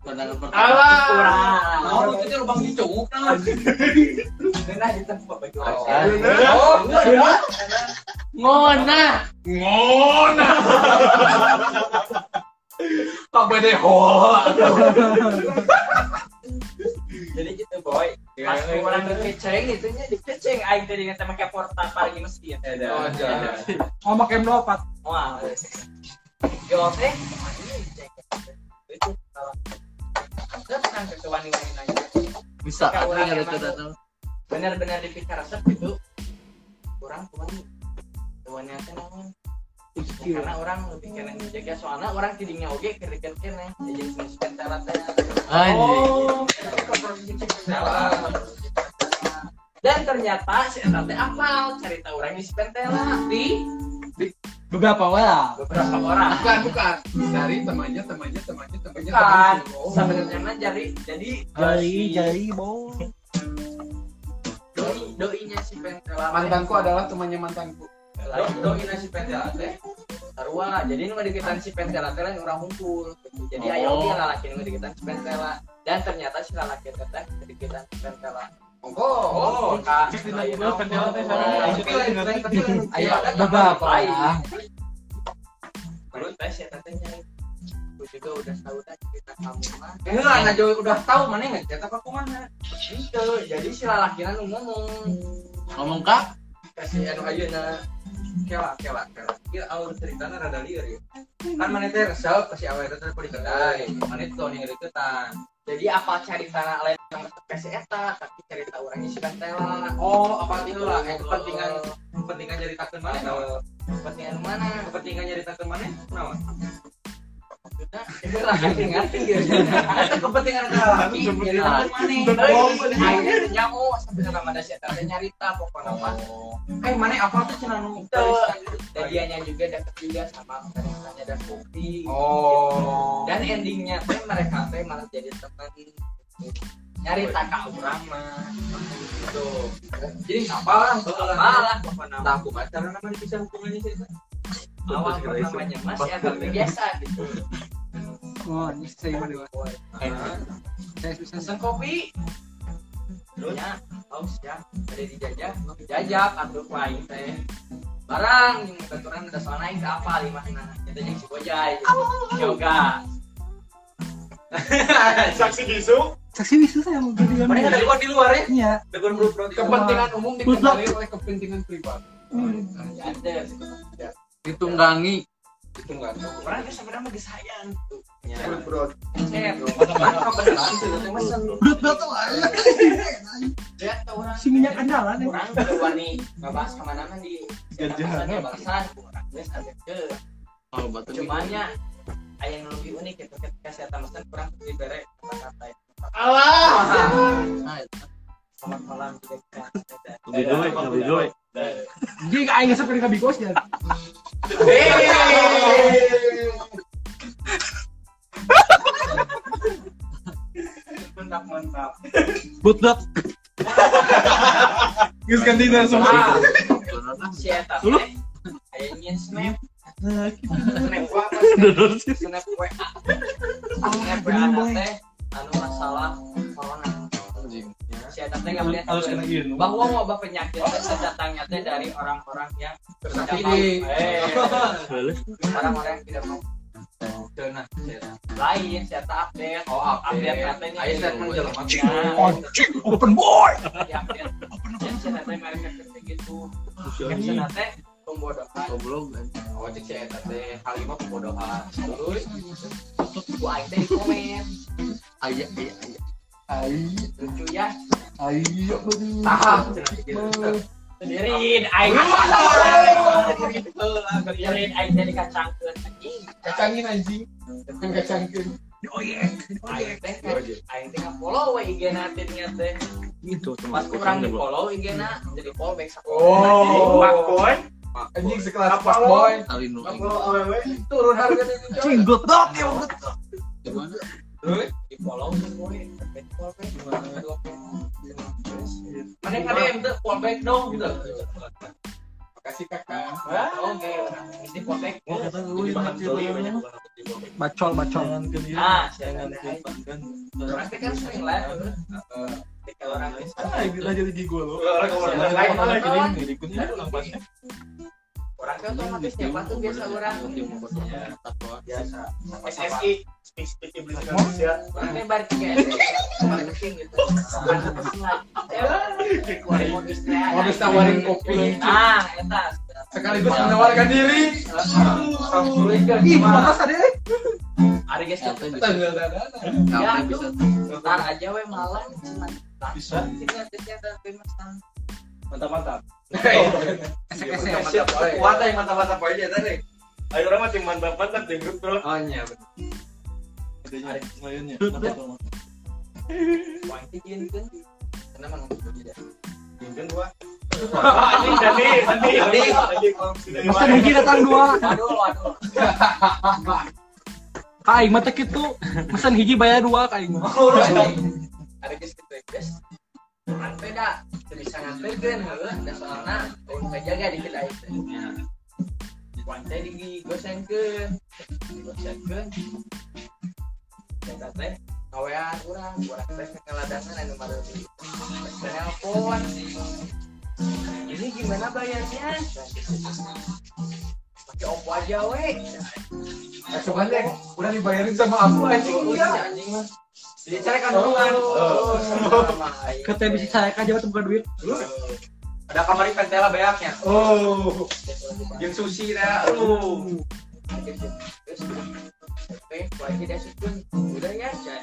Pandangan pertama. Alah. kurang Oh, itu lubang dicunguk na. Nah, di tempat baju Oh. Oh, Ngona. Ngona. Pak Bede hoa. jadi gitu boy. Pas orang dikeceng itu nya dikeceng aing tadi ngan make portal paling mesin. Oh, jangan. mau makan dua Wah. Yo teh itu salah. Terus kan ketuan ini nanya. Bisa. Kayak itu datang. Benar-benar dipikir resep itu. Orang tuan tuannya teh naon? Karena orang lebih kena menjaga soalnya orang tidingnya oke kira-kira kena jadi jenis pentela teh. Anjing. Dan ternyata si Eta teh apal cerita orang di Pentela di beberapa lah beberapa orang. Bukan, bukan. Dari temannya, temannya, temannya, temannya, Kan temannya. Oh. sebenarnya mah jadi jadi jari jari bo doi doinya si Pentela. Mantanku adalah temannya mantanku. Lain doinya si Pentela teh sarua jadi nu deketan si Pentela teh lain orang hunkul jadi Oh. aya oge lalaki nu deketan si Pentela dan ternyata si lalaki teh teh deketan si Pentela Oh, oh kan Pentela teh beberapa lain lah Terus tes ya katanya Gue juga udah tahu dah cerita kamu mah Enggak, anak Jawa udah tahu mana nggak cerita apa kumaha. Itu, jadi si lalakina nu ngomong. Ngomong kak? Kasih anu ayeuna Kela, kela, kela. Iya, awal ceritanya rada liar ya. Kan mana teh resep kasih awal itu teh di kedai. Mana itu yang deketan. Jadi apa cerita lain yang kasih eta Tapi cerita orangnya si Bantela Oh, apa itu lah? Eh, kepentingan kepentingan ceritakeun mana? naon? Kepentingan mana? Kepentingan ceritakeun mana? Naon? Laki ngerti ya Ada kepentingan ada. Ceritakeun mana? Akhirnya nyamu sampai kamar si eta teh nyarita mah Eh mana apa tuh cenah nu? juga juga sama dan Oh. dan endingnya teh mereka teh malah jadi teman nyarita ke orang mah Gitu. Jadi apa lah? pokoknya Entah aku pacaran nama bisa hubungannya sih. Awal pertamanya mas ya tapi biasa gitu. Oh, ini saya mah dewa. Saya bisa pesen kopi. Ya haus ya. Ada dijajah dijajak atau lain teh. Barang yang keturunan udah soal naik ke apa lima nah itu yang si bojai. Yoga Saksi bisu. saksi bisu saya mau jadi Mana ada luar di luar ya? Iya. Dengan kepentingan umum dikendali oleh kepentingan pribadi. Ya ada ditunggangi. Itu enggak orang kan sebenarnya mau disayang. Tuh Bro, ya tuh orang Si minyak andalan ya. orang kedua nih ngebahas ke mana mana di bahasan oh batu lebih unik itu ketika saya kurang kata-kata nah selamat malam Lebih lebih dulu. Jadi aing seperti kabigos ya. mantap mantap. But dut. Geus ganti langsung ah si eta aya nyin snap. Snap apa? Snap wa snap wa teh. Anu masalah corona si eta teh ngeliat Harus kena gini. bahwa wabah penyakit teh datangnya teh dari orang-orang yang Tersakiti. eh. Orang-orang yang tidak mau. Lain si eta update. Oh, update. Update. Ayo jelema. Anjing, open boy. update. Si eta teh mereka seperti gitu. Eta teh pembodohan. Goblok kan Oh, cek teh kalimat pembodohan. terus ku aing teh komen aya lucu ya. Ayo bener Tahap sendiriin aing sendiriin aing jadi kacangkeun. Anjing kacangin anjing. Kan Oh iya. aing teh. Aing teh follow we IG teh nya teh. Itu pas kurang di follow IG na jadi follow back Oh. Pak Boy. anjing sekelas pak boy. Turun harganya Anjing dut dut ya. gimana di follow tuh boy. Back follow back mana kada yang tuh follow back dong gitu. Kasih kakak oke mesti follow Jadi bahan beli banyak bukan aku di bawah. Bacol bacol. nah siapa teh orang teh kan. Sering live ketika orang. Gila jadi gigo lo orang teh otomatis siapa tuh biasa orang Biasa. SSI. Speak Iblis Indonesia. teh balik ke marketing gitu. Mau tawarin kopi ah eta sekaligus menawarkan diri Ih, mata sadar. Ari guys ya ntar aja we malam Bisa. Kita kita famous tang Mantap mantap. Esek-esek. Kuat yang mantap mantap aja tadi. Ayo orang mah tim mantap-mantap di grup bro. Oh iya. kan gua. Anjing Masa datang dua. aduh aduh mata kitu. Mesen hiji bayar dua kaing. ada guys gitu beda bisa nganterkeun heuh da soalna tahun kajaga di kedai teh Wantai di gosenkeun digosenkeun Eta teh kawean urang urang teh ngeladangan anu mareuli telepon. Ini gimana bayarnya pakai opo aja we sebenarnya udah dibayarin sama aku anjing Iya, anjing mah kandungan. oh. Kata bisa saya aja bukan duit. Ada kamar pentela beaknya. oh Yang sushi dah. Terus, eh, lagi dia sukun. Udah ya, Chan.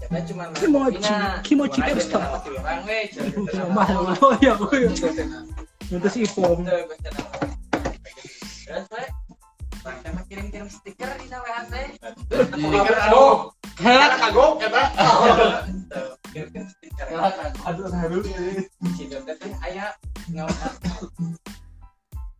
Kita cuma Kimochi, kimochi weh. Mahal. Oh iya, oh. Nanti si Ipom. Kirim-kirim stiker di WA teh. Stiker aduh. Heh. Kagok eta. Kirim-kirim stiker Aduh, aduh. si dokter teh aya ngawas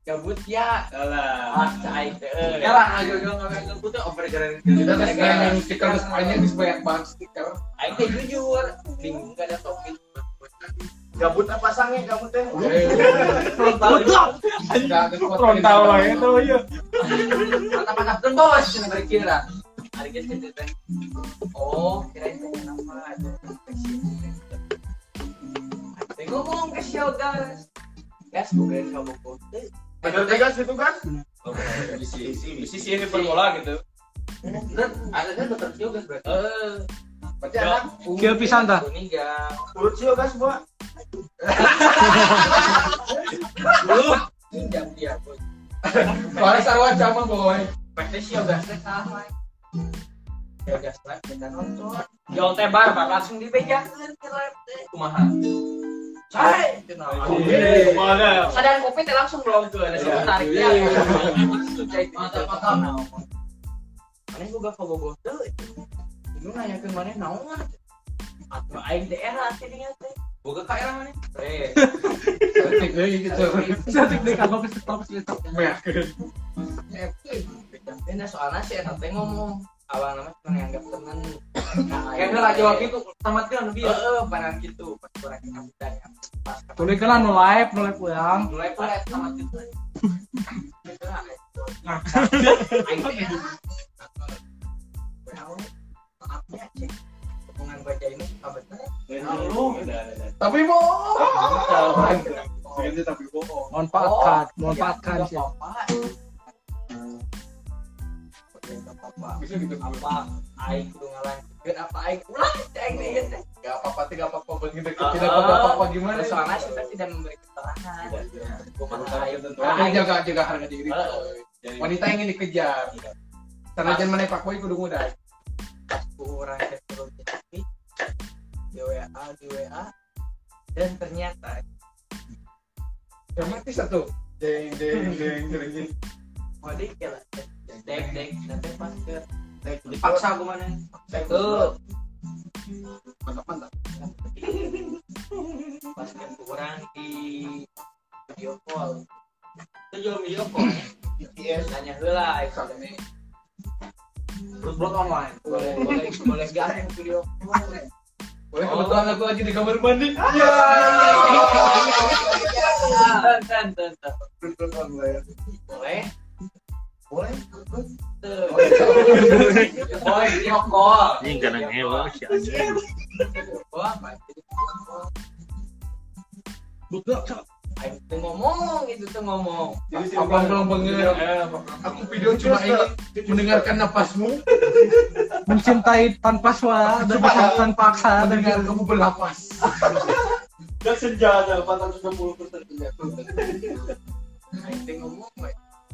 gabut ya Alah. ah cai. Ya lah, agak-agak ngomongin putih over gara Kita sekarang stiker semuanya banyak banget stiker. aing jujur bingung gak ada topik Gabut apa pasangnya kamu teh? Enggak ada Frontal wae tuh ya. mantap-mantap. Kan bos, cina berkira. hari guys teh. Oh kirain teh kenapa? Ada teh ngomong ke show guys. Gas bukan kamu teh Bener teh gas itu kan? Misi, misi sih ini perbola gitu. ada kan dokter juga berarti. Eh, Berarti anak Kieu pisan tah. ga urut sih gas gua. pinjam dia boy. Suara sarwa sama boy. Pasti show gas teh sama. Show gas lah kita nonton. Jauh teh bar bar langsung dibejakeun ke lab teh kumaha. Cai, sadar kopi teh langsung belum tuh. Ada mantap mantap. Mana gua gak kabogoh tuh. Lu nanya ke mana naon? Atau aing daerah dengan teh. Boga ka era mana? Eh, Cantik deui gitu. Cantik deh kalau ke stop stop. Meyakin. Beda soalnya si eta teh ngomong awal nama cuma nganggap temen. Kayak lah jawab itu tamat kan Heeh, dia. panan gitu pas kurang kita ya. Pas Tulis kan nu live, nu live ulang. mulai mulai tamat gitu. Gitu lah. Nah. Tapi bohong. Ini tapi bohong. Manfaatkan, manfaatkan sih. Bisa gitu. apa aing kudu ngalanjutkeun apa aing ulah aing teh Gak apa-apa, tidak apa-apa. Begitu tidak apa-apa gimana? soalnya kita tidak memberi keterangan kumaha aing Ada jaga jaga harga diri. Wanita yang ingin dikejar. Sanajan mana pak boy kudu muda. pas kurang tapi di WA di WA dan ternyata mati satu. Deng deng deng deng. deng. mau dikira dek dek nanti pas ke Dipaksa gua mana? tuh Mantap mantap. pas ke kurang di video call Itu jual video kok. tanya heula aing ini Terus blog online. boleh boleh boleh gak yang video call Boleh kebetulan aku lagi di kamar mandi. Ten, ten, ten, ten. boleh Boleh. Tuh. boy video call Ini karena ngewa si anjing. Wah, pasti. Aing tuh ngomong, itu tuh ngomong. Abang belum bener. Aku video cuma ingin mendengarkan napasmu, Mencintai tanpa suara dan tanpa paksa dan mendengar kamu berlapas. Dan senjata 460 persen Aing tuh ngomong.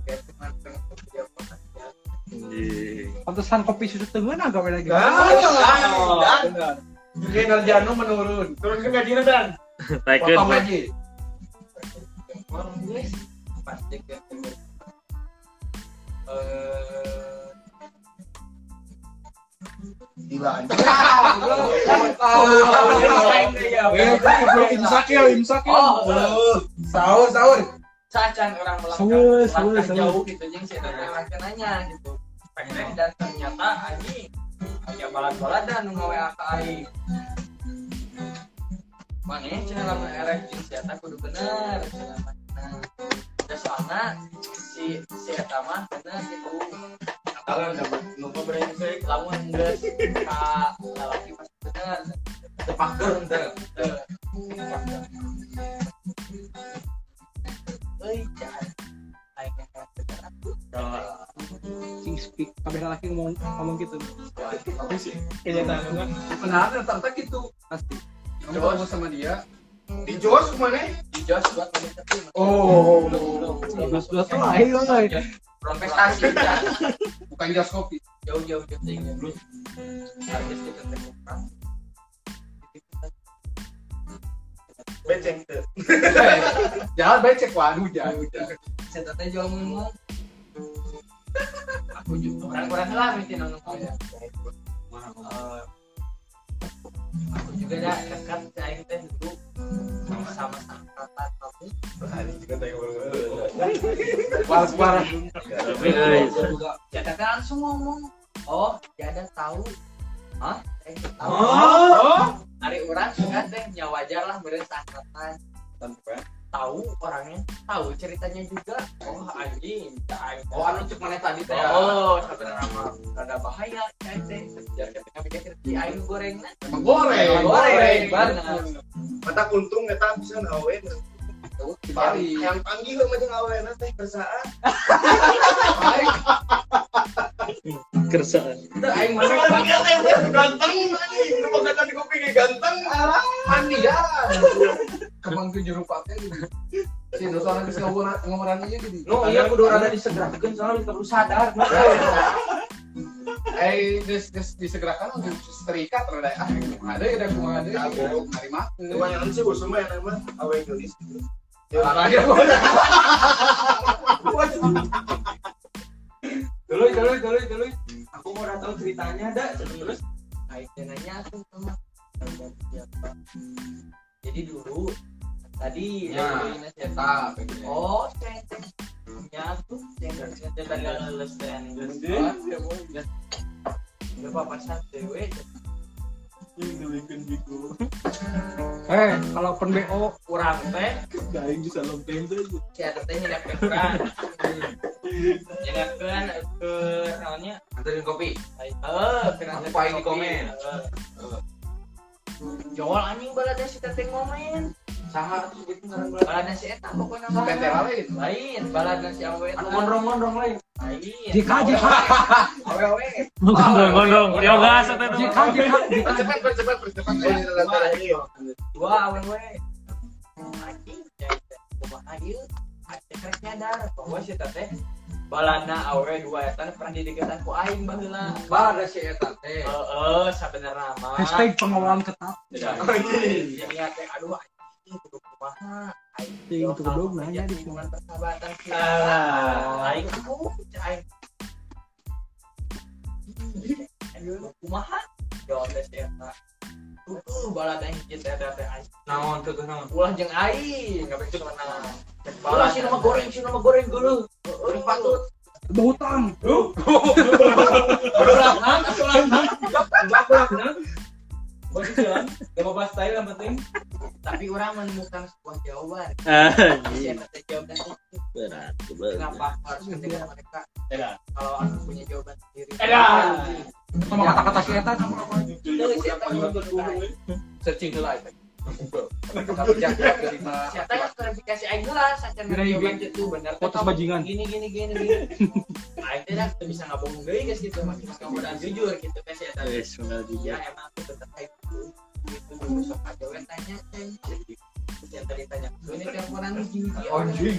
Kayak cuma pengen call aja. pantesan kopi susu tengah agak beda gitu. Benar. Kinerja nu menurun. Turun ke gajinya dan. Potong aja. Orang nulis, pasti kayak gitu. Eh, Gila. Ya. Imsak ya, imsak ya. Sahur, sahur. cacan orang melangkah, jauh gitu nanya gitu pengen dan ternyata anjing agak balat-balat dan nu ngawe ka aing mana cina lama erek jeung si eta kudu bener cina mah. nah ya soalna si si eta mah bener gitu Kalian dapat lupa brengsek. lamun geus ka lalaki pasti bener Tepakeur ente. Teu. Euy, jangan aing yang bener Sing speak, kabeh laki ngomong ngomong gitu. Ini tanya Benar, ternyata gitu. Pasti. Kamu sama dia. Di Jos mana? di jos buat Oh, Terus terus tuh ayo prestasi kan bukan jas kopi. jauh jauh jauh tinggi terus harus kita temukan Beceng tuh. Jangan becek, waduh, jangan. saya tanya jauh ngomong aku juga. Orang-orang lah mesti nonton. Ya aku juga dah dekat aing teh dulu sama-sama angkatan kamu parah. Jada teh langsung ngomong oh Jada tahu Hah? Eh, tahu Oh. hari orang kan teh nya wajar lah beres angkatan tahu orangnya tahu ceritanya juga. Oh anjing Oh, anu cek mana tadi teh. oh sebenarnya mah ada bahaya ya teh biar ketika pikir si aing goreng Emang goreng. goreng banget mata kuntung eta bisa awe Di Bali. yang panggil sama jeung awe na teh kersaan Kersaan. Aing mana ganteng kata di kuping ganteng mandi ya Kemang ke juru pakai gitu. Si dosa nanti ngomoran ngomoran aja gitu. No, iya kudu rada disegerakeun soalnya kita kudu sadar. Eh, des des disegerakan untuk setrika terus ah ada ada kumah ada hari makan. lumayan sih bos mah yang nama awe gelis Olahraga. Dulu, dulu, dulu, dulu. Aku mau udah tahu ceritanya dah terus. nanya tuh sama siapa jadi dulu tadi Ya. Eta. Oh, nyatu yang kita tanggal lulus dan Lupa pasang dewe Eh, kalau pen BO kurang teh. Daing bisa lompeng tuh. ada teh nyedapkan kurang. Nyedapkan ke namanya? Anterin kopi. eh kena Aku paling di komen. Jawal anjing balada si teteh ngomen Tuh gitu balada si eta pokoknya balada lain. lain balada si awe eta. Anu gondrong-gondrong lain. lain Jika, jika, awe awe Gondong-gondong. Yoga satu itu. jika, jika, antara ini yo dua awe awe anjing ya kumaha ieu krek nyadar bahwa si teteh balada awe dua eta pernah dideketan ku aing baheula Balada si eta teh. Heeh, sabenerna mah. Hashtag pengawalan ketat. Jadi teh aduh anjing kudu kumaha. Aing kedua hal nanya di hubungan persahabatan kita. Aing kudu aing. Aduh, kumaha? Yo teh si eta. Tuh balada hiji teh teh teh aing. Naon tuh naon. Ulah jeung aing, ngabe sana. Ulah si nama goreng, si nama goreng geuleuh. Goreng patut. Bahutang. Tapi orang menemukan sebuah jawaban. Ah, Si eta teh jawaban itu berat. kenapa harus mendengar mereka kalau aku punya jawaban sendiri Sama kata-kata Eta sama apa? Tuh, siapa? Searching heula eta. Siapa yang klarifikasi? Aing lah sacan Kira ibu. jawaban itu benar bajingan. gini gini gini gini. Aing teh dah bisa ngabohong deui guys gitu. Masih kamu dan jujur gitu kan si eta Wes, benar ya emang aku tetap kayak gitu. Gitu dulu sok aja we tanya teh yang tadi tanya "Lu ini teleponan gini gini Anjing.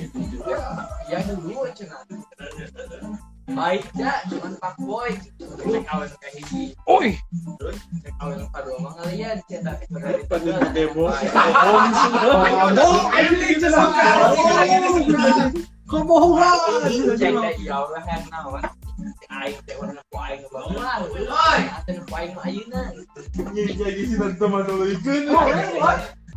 ya dulu cenah baik dah cuman pak boy cek awal kayak hiji Oi, cek awal pada omong kalian cetak dari demo. kebohongan. cek deh ya Allah yang nawan aing teh warna ku aing bawa oi atuh ku aing ayeuna jadi si teman dulu itu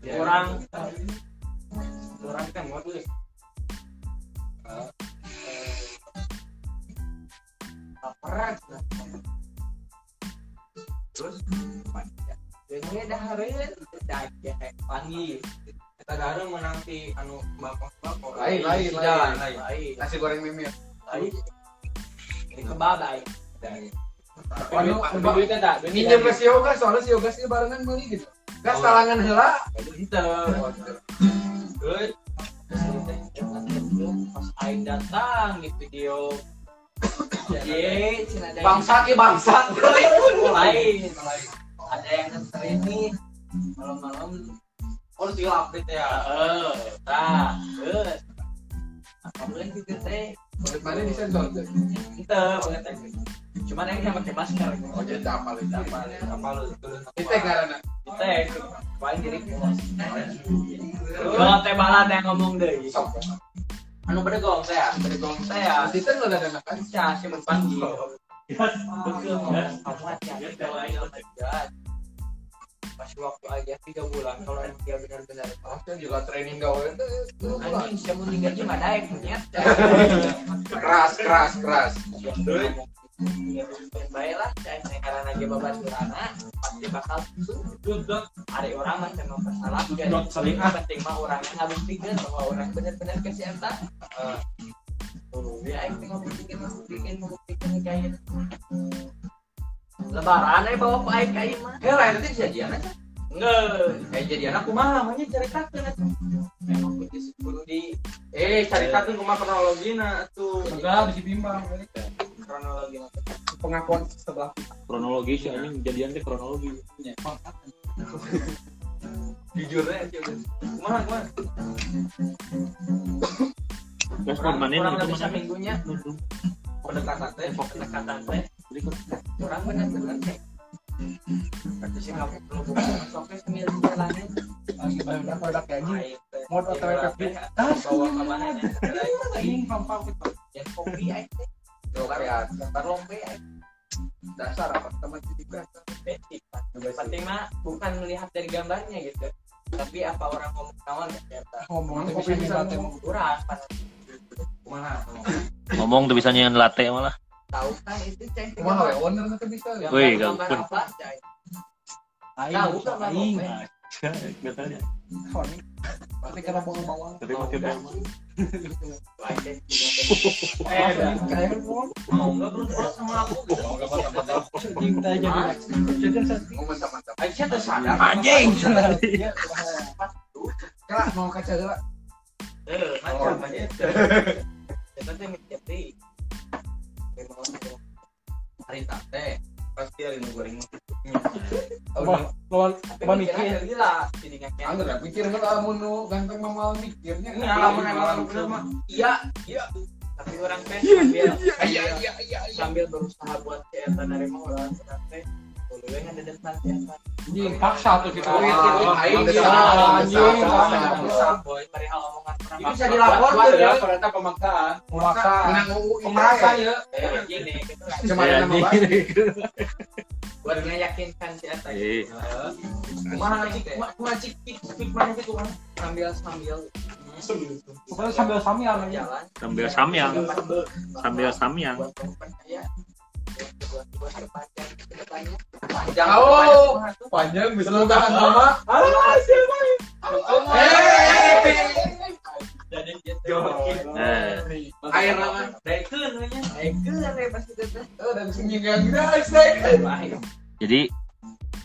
benang. Orang orang kan mau tuh. laparan terus Ini dah hari dah ya Panggil. Kita gareng menang ti anu bapak-bapak. Lain, lain, Jalan, lain. lain. Nasi goreng mimir. lain ini Anu? Ini mas yoga soalnya si yoga sih barengan beli gitu. Gas talangan heula. Itu. Terus pas Aing datang di video. Ye, cina dari Bangsat ya bangsat. lain ada yang nganterin nih. Malam-malam. Oh, si update ya. eh nah eh apa boleh gitu teh? Boleh mana di sensor banget teh cuman yang yang pakai masker. Oh jadi apa lu? apa apa lu Kita karena kita paling jadi kalau teh balat yang ngomong deh. Anu pada gong saya. bergong saya. Kita lu ada anak kan? Cah, si menpanggil. Betul, kamu hati-hati Pas waktu aja tiga bulan kalau yang dia benar-benar Pasti juga training gawe itu. anjing siapa meninggal cuma daek punya. Keras keras keras. baiklah saya karena lagi babas surana pasti bakal duduk ada orang macam mempersalah dan saling penting mah orangnya nggak buktikan bahwa orang benar-benar kesehatan Oh, ya, ini ngebuktikan, ngebuktikan, ngebuktikan kayak Lebaran aja bawa ke air kain mah. Eh, lain nanti kejadian aja. Nggak, Eh, jadi anak kumaha namanya cari kakek atuh. memang kudu kudu di Eh, cari kakek kumaha kronologina atuh. Enggak, bisa bimbang. Pengakuan sebelah kronologi sih anjing jadian teh kronologi Jujur aja. Kumaha, kumaha? Gas Kurang mana kurang itu lebih mana seminggunya Pendekatan teh. pendekatan teh. Orang benar-benar teh. Sih kamu perlu buka sambil jalanin. Lagi banyak produk Iya, OTW orang teh Bawa ke mana ya? Aing pam-pam gitu. Yang kopi aing teh. ya. Aing. Dasar apa sama basic Pak. penting mah bukan melihat dari gambarnya gitu tapi apa orang ngomong kawan ya ternyata Ngomong tuh Kopi bisa ngomong. kurang pan Kumaha? ngomong tuh bisa nyanyian latte malah tahu kan itu ceng Kumaha we owner nanti bisa. gambar Wih, ceng Aing, Tahu kan, kena bawang-bawang. tapi pakai bawang Aing Eh, kayak mau mau nggak sama aku gitu jadi. Oh, mantap mantap. Sadar. Anjing. Mau kaca eh macam aja kita tuh Hari teh pasti hari nu goreng. Lawan lawan mikir. gila jadi nggak Angger lah pikir mah lamun nu ganteng mamal mikirnya. Ini alamun emang bener mah. iya iya tapi orang teh sambil Iya iya iya. sambil berusaha buat kesehatan dari orang orang teh ada Anjing, paksa tuh kita. Oh, iya, iya. Aing, Bisa, Ini bisa dilaporkan ya. ternyata pemaksaan. Menang UU Pemerasa ya. gini gitu Cuma nama buat meyakinkan si cik, cik, cik, mana sambil sambil. Pokoknya sambil sambil sambil samyang. Sambil samyang buat kepanjang ke Jangan Oh. Panjang bisa lu tahan lama. jadi gitu Eh. Air nama. Daekeun we nya. eh keren ya pasti itu Oh, dan sini gang guys, guys. jadi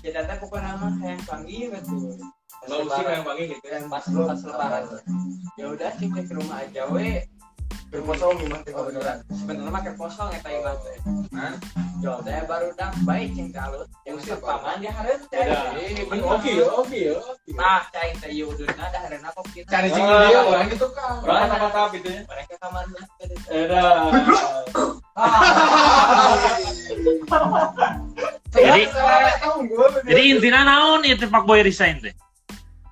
jadi ada pokok nama yang panggil gitu Lo sih yang panggil gitu ya. yang pas pas lebaran ya udah sih ke rumah aja we Berkosong gimana kalau beneran? sebenarnya mah kosong ya tadi bang Hah? jual teh baru dah baik cing kalut yang Usir, paman dia harus teh Eh, oke, oke, oke. nah cing teh yuduna dah harena kok kita Cari sing dia orang itu kan. Orang apa tahap itu ya? mereka kamar lah jadi tahu gue. jadi intinya naon itu Pak Boy resign teh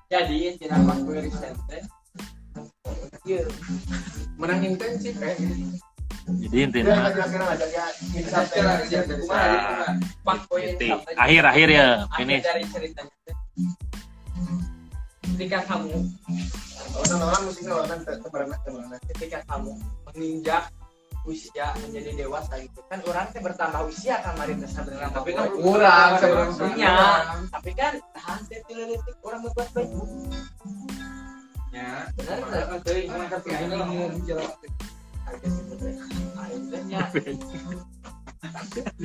jadi intinya pas gue resign teh iya. Menang intensif kayak gitu. jadi intinya ya inti. akhir akhir ya finish. teh ketika kamu teman ketika kamu menginjak usia menjadi dewasa gitu kan orang teh bertambah usia kan mari teh sebenarnya Tapi kan kurang sebenarnya. Tapi kan tileletik orang berbuat baik Ya. benar benar Teuing mana ka pikiran ngomong jalan. akhirnya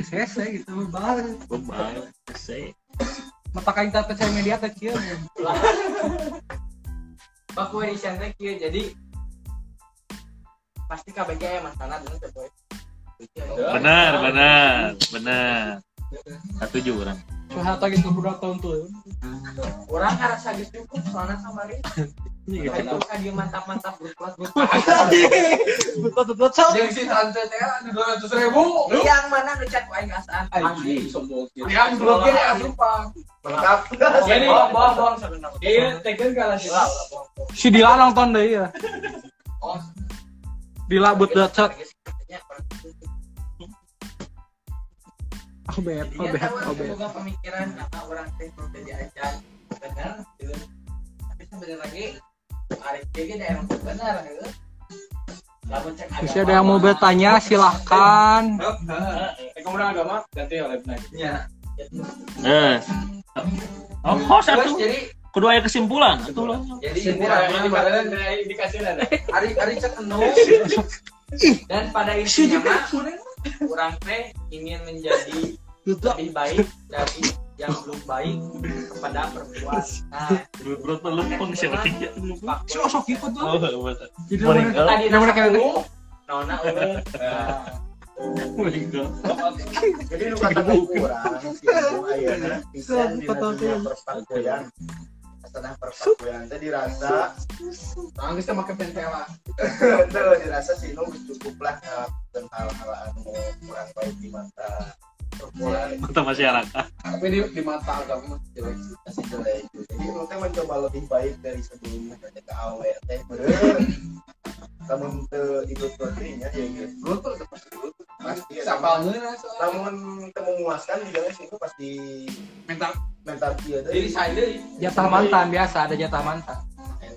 Sese gitu. Bebal, kain tata saya media kecil. Pak di sana kieu jadi pasti KBG ya masalah tuh boy benar benar benar setuju orang Soalnya gitu budak tahun tuh. Orang ngerasa gitu cukup soalnya kamari. Iya, dia mantap-mantap berkelas. Yang si tante teh ada dua ratus ribu. Yang mana ngecat sombong. Yang blokir ya Jadi Bohong bohong sebenarnya. Iya, tekan kalah sih. Si Dila nonton deh ya. Oh, Dila buat dacet. Oh bet, oh bet, oh bet. Semoga pemikiran karena orang teh udah diajar benar. Tapi sebenarnya lagi Arif jadi ada yang Bisa mau bertanya silahkan. eh agama ganti oleh naik. Iya. Eh. Oh, host jadi Kudu aya kesimpulan. Jadi dikasih ada. Ari Ari cek dan pada intinya mah orang teh ingin menjadi lebih baik dari yang belum baik kepada perempuan. Nah, lu pun siapa tiga. Si Osok ikut tuh. Oh. Jadi Meninggal. tadi Yang mana kalian nasa Nona jadi lu kata kurang ayeuna pisan di dunia perpakuan setelah perpakuan teh dirasa Nangis sama ke pentela. betul dirasa sih nu cukup lah dan hal-hal anu kurang baik di mata Mata masyarakat. Tapi di, di mata agama masih jelek sih. masih jelek jadi lu teh mencoba lebih baik dari sebelumnya teh ke awe teh namun ikut proteинnya ya gitu Lu tuh udah pasti lu pasti ya Sapal ngeuna soalnya. namun memuaskan juga sih itu pasti Mental mental dia diri saya. Jatah mantan biasa ada jatah mantan.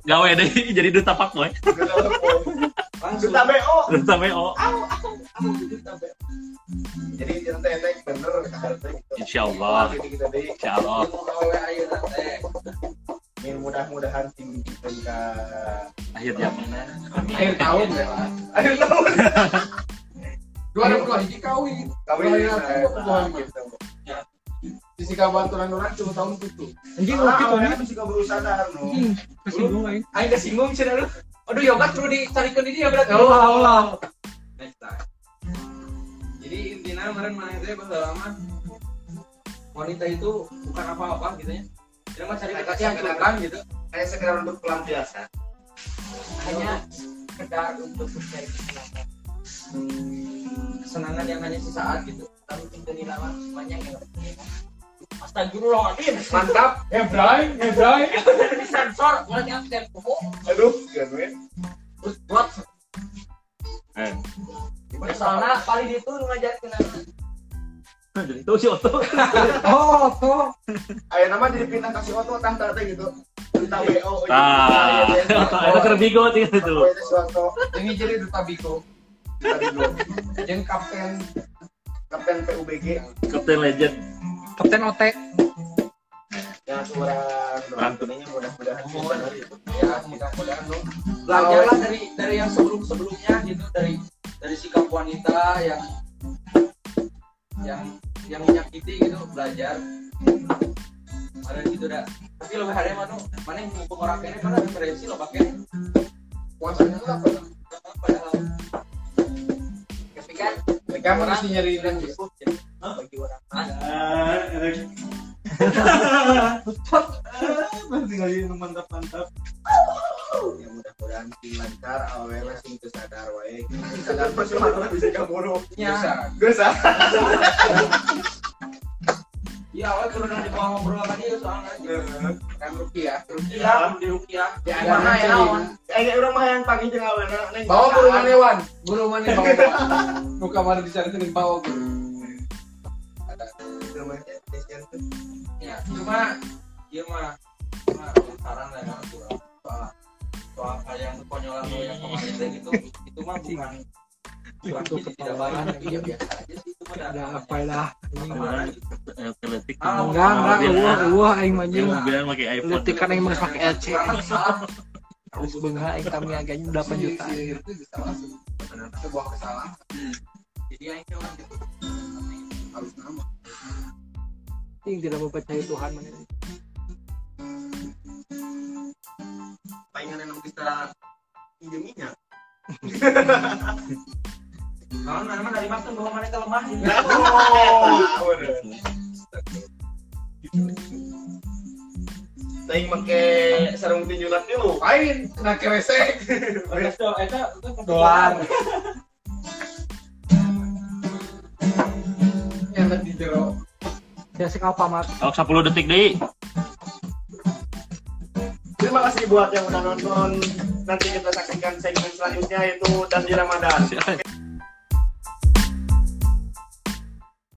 Gawe deh jadi duta pak boy. Duta BO. Duta BO. Jadi kita teh teh bener harus gitu. Insyaallah. Jadi kita deh Insyaallah. Ilmu gawe ayeuna teh. ingin mudah-mudahan tinggi kita Akhir zaman. Akhir tahun ya. akhir tahun Dua ribu dua hiji kawin. kawin aku gitu. Sisi kabaturan orang cuma tahun itu. Anjing Ah, gitu nih. awalnya masih kabur sadar no. Kesinggung aing. Kesinggung cenah lu. Aduh yoga perlu dicarikan di dia berarti. Allah Allah. Next time. Jadi intinya kemarin mana itu bahwa wanita itu bukan apa-apa gitu ya. Dia mah cari kasih yang curang gitu. Kayak sekedar untuk pelampiasan. Hanya sekedar untuk mencari kesenangan. Kesenangan yang hanya sesaat gitu. Tapi di lama semuanya yang Astagfirullahaladzim. Mantap. Hebrai, Hebrai. Disensor, buat yang tempo. Aduh, ganwe. Terus buat Eh. soalnya paling itu ngajarin Jadi itu si Oto. Oh, tuh. Ayo nama jadi pindah kasih otot tah tah teh gitu. Duta BO. Ah, itu terbigo itu tuh. Oh, itu suatu Ini jadi duta biko. duta BO. Jeung kapten Kapten PUBG Kapten Legend. Kapten OT. Rantuninya mudah-mudahan ya mudah-mudahan lu belajarlah dari dari yang sebelum sebelumnya gitu dari dari sikap wanita yang yang yang menyakiti gitu belajar. Ada gitu dah tapi lebih hari mana mana yang mumpung orang kene mana referensi lo pakai puasanya lah. padahal. Tapi kan Mereka mesti nyari dan mantap-mantap. Ya mudah-mudahan lancar awalnya itu sadar wae. Sadar pasti mana bisa kaburu. ya Geus ah. ya awal turun di bawah ngobrol sama dia soalnya kan rupiah. rukiah di rukiah Ya, di mana ya awan Eh urang mah yang pagi jeung awalnya neng. Bawa burungan hewan. Burungan hewan. Nu kamar dicarikan bawa guru. ya cuma dia mah cuma saran lah ya soal soal kayak yang konyolan lo yang kemarin teh gitu itu mah bukan tapi ya biasa aja sih itu mah Ada namanya apa lah. Ah, Enggak, enggak, wah, wah, aing mah Dia jeung. mobilan pakai iPhone. Letik kan aing mah pakai LC. Salah. Terus beunga aing kami agaknya 8 juta. Itu bisa langsung. Sebuah kesalahan jadi yang itu orang harus nama. Aing tidak mempercayai Tuhan mana. Palingan yang bisa pinjeminya. kalau nama dari bahwa mereka lemah. Oh. Ting make sarung tinju dulu, kain. Kena kresek. doang Enak di jero. Ya si Alfamart Kalau 10 detik deh. Terima kasih buat yang udah nonton. Nanti kita saksikan segmen selanjutnya yaitu dan di Ramadan.